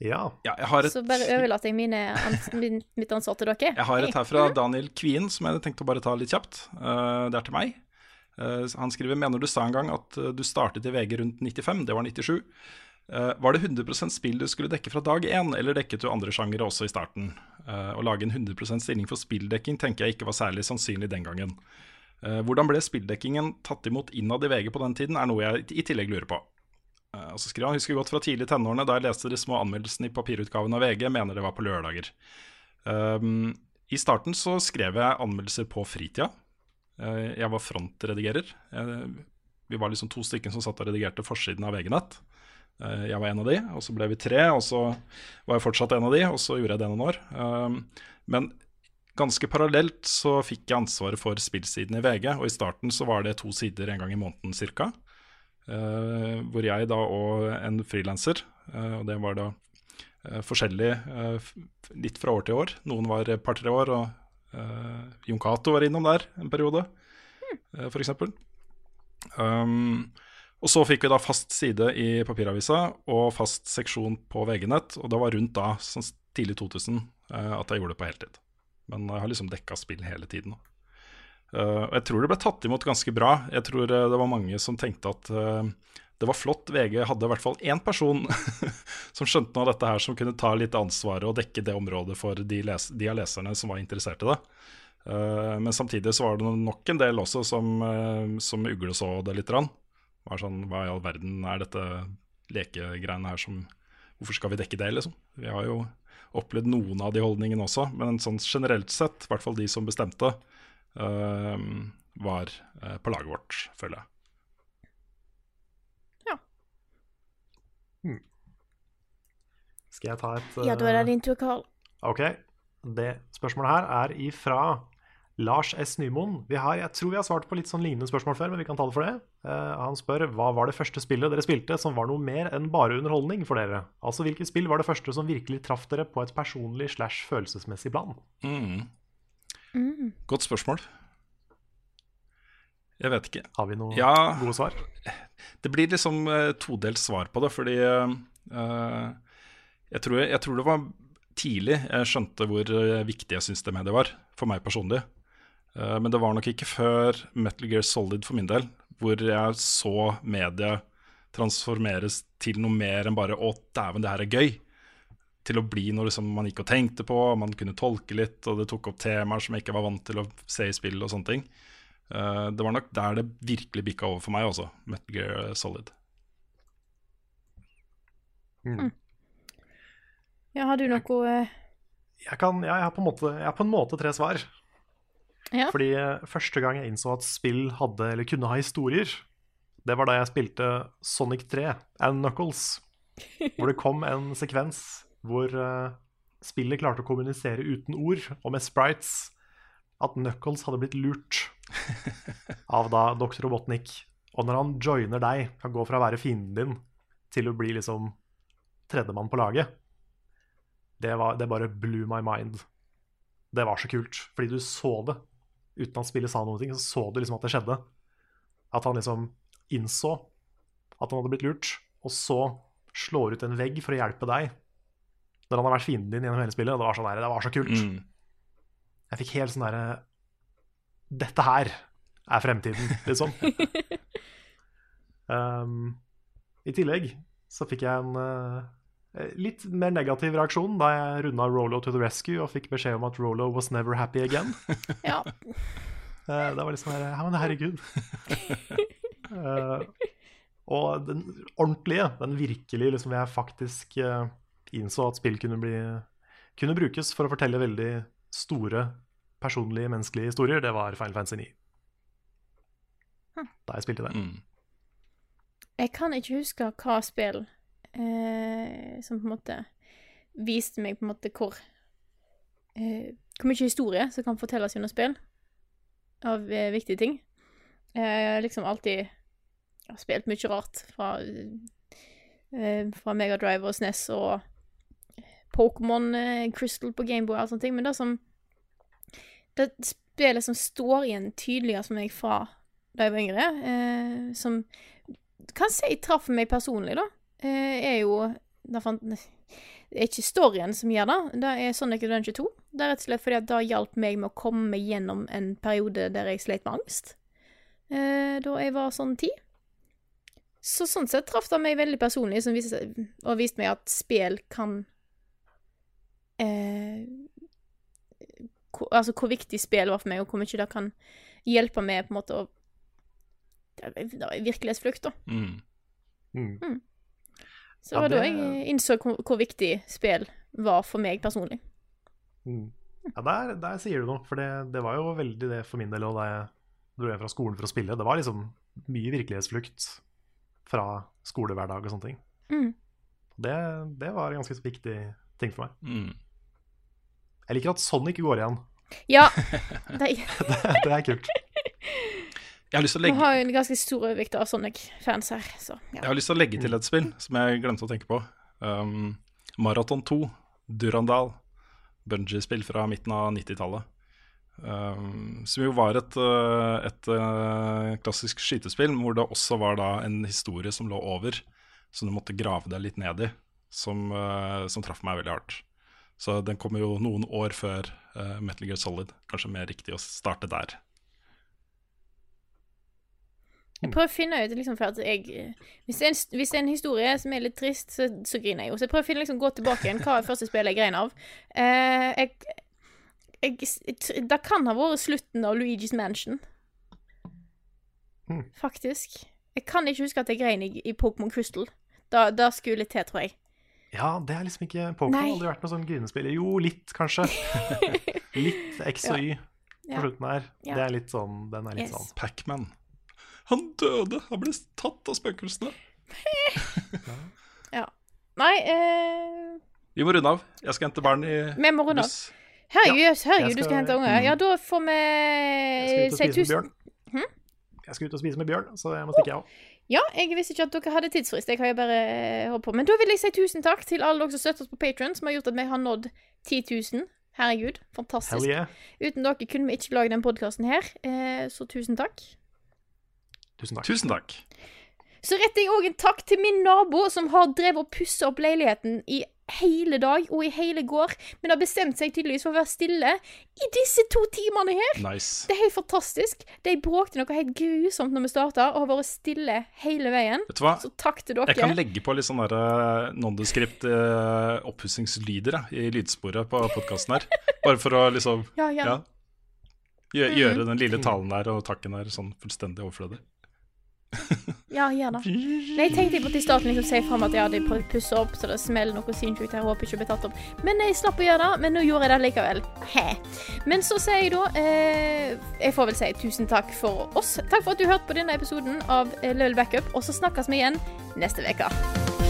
C: Ja.
B: Ja, jeg har et,
A: Så bare overlater jeg mine ans min, mitt ansvar til dere.
B: jeg har et her fra Daniel Kvien som jeg tenkte å bare ta litt kjapt. Uh, det er til meg. Eh, han skriver Mener du sa en gang at eh, du startet i VG rundt 95, det var 97. Eh, var det 100% spill du skulle dekke fra dag én, eller dekket du andre sjangere også i starten? Å lage en 100% stilling for spilldekking tenker jeg ikke var særlig sannsynlig den gangen. Hvordan ble spilldekkingen tatt imot innad i VG på den tiden, er noe jeg i tillegg lurer på. Og så skriver han, husker godt fra tidlig i tenårene da jeg leste de små anmeldelsene i papirutgaven av VG, mener det var på lørdager. Um, I starten så skrev jeg anmeldelser på fritida. Eh, jeg var frontredigerer. Vi var liksom to stykker som satt og redigerte forsiden av VG-nett. Eh, jeg var en av de, og så ble vi tre, og så var jeg fortsatt en av de, og så gjorde jeg det noen år. Men ganske parallelt så fikk jeg ansvaret for spillsiden i VG, og i starten så var det to sider en gang i måneden cirka. Eh, hvor jeg da og en frilanser, eh, og det var da eh, forskjellig eh, litt fra år til år. Noen var et par-tre år, og uh, Jon Cato var innom der en periode, uh, f.eks. Um, og så fikk vi da fast side i papiravisa og fast seksjon på VG-nett, og det var rundt da, sånn tidlig 2000, uh, at jeg gjorde det på heltid. Men jeg har liksom dekka spill hele tiden. Eh, og jeg tror det ble tatt imot ganske bra. Jeg tror eh, det var mange som tenkte at eh, det var flott. VG hadde i hvert fall én person som skjønte noe av dette her, som kunne ta litt ansvaret og dekke det området for de, les de av leserne som var interessert i det. Uh, men samtidig så var det nok en del også som, uh, som ugleså det litt. Rann. Var sånn, Hva i all verden er dette lekegreiene her som Hvorfor skal vi dekke det, liksom? Vi har jo opplevd noen av de holdningene også, men sånn generelt sett, i hvert fall de som bestemte, uh, var på laget vårt, føler jeg.
C: Skal jeg ta et
A: Ja, da er det
C: eh,
A: din tur, Karl.
C: Ok. Det spørsmålet her er ifra Lars S. Nymoen. Vi har, jeg tror vi har svart på litt sånn lignende spørsmål før, men vi kan ta det for det. Uh, han spør hva var det første spillet dere spilte som var noe mer enn bare underholdning for dere? Altså hvilket spill var det første som virkelig traff dere på et personlig slash følelsesmessig plan?
B: Mm.
A: Mm.
B: Godt spørsmål. Jeg vet ikke.
C: Har vi noen
B: Ja,
C: gode svar?
B: Det blir liksom uh, todelt svar på det, fordi uh, jeg, tror, jeg tror det var tidlig jeg skjønte hvor viktig jeg syns det mediet var, for meg personlig. Uh, men det var nok ikke før Metal Gear Solid for min del, hvor jeg så mediet transformeres til noe mer enn bare 'å, dæven, det her er gøy'. Til å bli noe liksom man gikk og tenkte på, man kunne tolke litt, og det tok opp temaer som jeg ikke var vant til å se i spill og sånne ting. Eh, det var nok der det virkelig bikka over for meg også, Metal Gear Solid.
A: Ja, har du noe eh,
C: Jeg, kan, ja, jeg, har på en måte, jeg har på en måte tre svar.
A: Ja.
C: Fordi eh, første gang jeg innså at spill hadde, eller kunne ha historier, det var da jeg spilte Sonic 3 and Knuckles. Hvor det kom en sekvens hvor uh, spillet klarte å kommunisere uten ord og med sprites at Knuckles hadde blitt lurt av da Dr. Robotnik. Og når han joiner deg, kan gå fra å være fienden din til å bli liksom tredjemann på laget, det, var, det bare blew my mind. Det var så kult, fordi du så det. Uten at spillet sa noe, så så du liksom at det skjedde. At han liksom innså at han hadde blitt lurt, og så slår ut en vegg for å hjelpe deg når han har vært fienden din gjennom hele spillet. Det var, sånn der, det var så kult.
B: Mm.
C: Jeg fikk helt sånn derre Dette her er fremtiden, liksom. um, I tillegg så fikk jeg en uh, litt mer negativ reaksjon da jeg runda Rolo to the rescue og fikk beskjed om at Rolo was never happy again.
A: Ja.
C: Uh, det var liksom her, Ja, men herregud. uh, Og den ordentlige, den virkelige, liksom jeg faktisk innså at spill kunne, bli, kunne brukes for å fortelle veldig store, personlige, menneskelige historier, det var Final Fantasy 9. Da jeg spilte det.
B: Mm.
A: Jeg kan ikke huske hva spill eh, som på en måte viste meg på en måte hvor eh, Hvor mye historie som kan fortelles gjennom spill av eh, viktige ting. Eh, Jeg har liksom alltid jeg har spilt mye rart fra eh, Fra Megadrive og SNES og Pokémon eh, Crystal på Gameboy og alt sånne ting, men det som Det spillet som står igjen tydeligere for meg fra da jeg var yngre, eh, som kan si traff meg personlig, da, eh, er jo Det er ikke storyen som gjør det, det er Sonic Adventure 2. Det er rett og slett fordi at det hjalp meg med å komme gjennom en periode der jeg slet med angst. Eh, da jeg var sånn ti. Så sånn sett traff det meg veldig personlig, viste, og viste meg at spill kan eh, hvor, Altså hvor viktig spill var for meg, og hvor mye det kan hjelpe meg på en måte å virkelighetsflukt, da.
B: Mm.
C: Mm.
A: Så det
C: Ja,
A: var da
C: det-
A: jeg innså hvor, hvor viktig spill var for meg personlig.
C: Mm. Ja, der, der sier du noe, for det, det var jo veldig det for min del òg da jeg dro hjem fra skolen for å spille. Det var liksom mye virkelighetsflukt fra skolehverdag og sånne ting.
A: Mm.
C: Det, det var en ganske viktig ting for meg.
B: Mm.
C: Jeg liker at Sonic går igjen.
A: Ja. De,
C: Det, det er kult.
B: Jeg har lyst til å
A: vi
B: legge
A: har jo en ganske stor overvekt av Sonic-fans her, så
B: Jeg har lyst til å legge til et spill som jeg glemte å tenke på. Um, Marathon 2, Durandal. Bungee-spill fra midten av 90-tallet. Um, som jo var et, et, et uh, klassisk skytespill, hvor det også var da en historie som lå over, som du måtte grave deg litt ned i, som, uh, som traff meg veldig hardt. Så den kommer jo noen år før uh, Metal Gear Solid. Kanskje mer riktig å starte der.
A: Jeg prøver å finne ut liksom, for at jeg hvis det, er en, hvis det er en historie som er litt trist, så, så griner jeg jo. Så jeg prøver å finne, liksom, gå tilbake igjen. Hva er første spillet jeg grein av? Uh, jeg, jeg, det kan ha vært slutten av Luigi's Mansion.
C: Hmm.
A: Faktisk. Jeg kan ikke huske at jeg grein i, i Pokémon Crystal. Da, da skulle litt til, tror jeg.
C: Ja, det er liksom ikke Pokémon aldri vært noe sånn grinespiller. Jo, litt, kanskje. litt X og Y på slutten her.
A: Ja.
C: Det er litt sånn, den er litt
A: Yes.
C: sånn
B: Pacman. Han døde! Han ble tatt av spøkelsene. ja.
A: Nei, eh,
B: Vi må runde av. Jeg skal hente barn i
A: vi må runde av. Herregud,
C: ja.
A: herregud, du
C: skal-
A: skal hente unger. Ja, da får vi
C: Jeg skal ut og
A: si
C: spise med
A: tusen
C: bjørn.
A: Hm?
C: Jeg skal ut og spise med bjørn, så jeg må stikke, jeg òg.
A: Ja, jeg visste ikke at dere hadde tidsfrist. Jeg har jo bare eh, holdt på. Men da vil jeg si tusen takk til alle dere som støtter oss på Patron, som har gjort at vi har nådd 10 000. Herregud,
C: Hell
A: fantastisk.
C: yeah.
A: Uten dere kunne vi ikke lage den podkasten her, eh, så tusen takk.
C: Tusen takk.
B: Tusen takk.
A: Så retter jeg òg en takk til min nabo som har drevet og pussa opp leiligheten i hele dag og i hele går, men har bestemt seg tydeligvis for å være stille i disse to timene her.
B: Nice.
A: Det er helt fantastisk. De bråkte noe helt grusomt når vi starta, og har vært stille hele veien.
B: Vet du hva?
A: Så takk til dere.
B: Jeg kan legge på litt sånn der, eh, nondescript uh, oppussingslyder jeg, i lydsporet på podkasten her. Bare for å liksom
A: Ja, ja.
B: ja, gjøre gjøre den lille talen der og takken der sånn fullstendig overflødig.
A: Ja, gjør det. Nei, jeg tenkte på at i starten liksom si fram at ja, de prøver å pusse opp, så det smeller noe sinnssykt her. Håper ikke blir tatt opp. Men jeg slapp å gjøre det. Men nå gjorde jeg det likevel. He. Men så sier jeg da eh, Jeg får vel si tusen takk for oss. Takk for at du hørte på denne episoden av eh, Level Backup, og så snakkes vi igjen neste uke.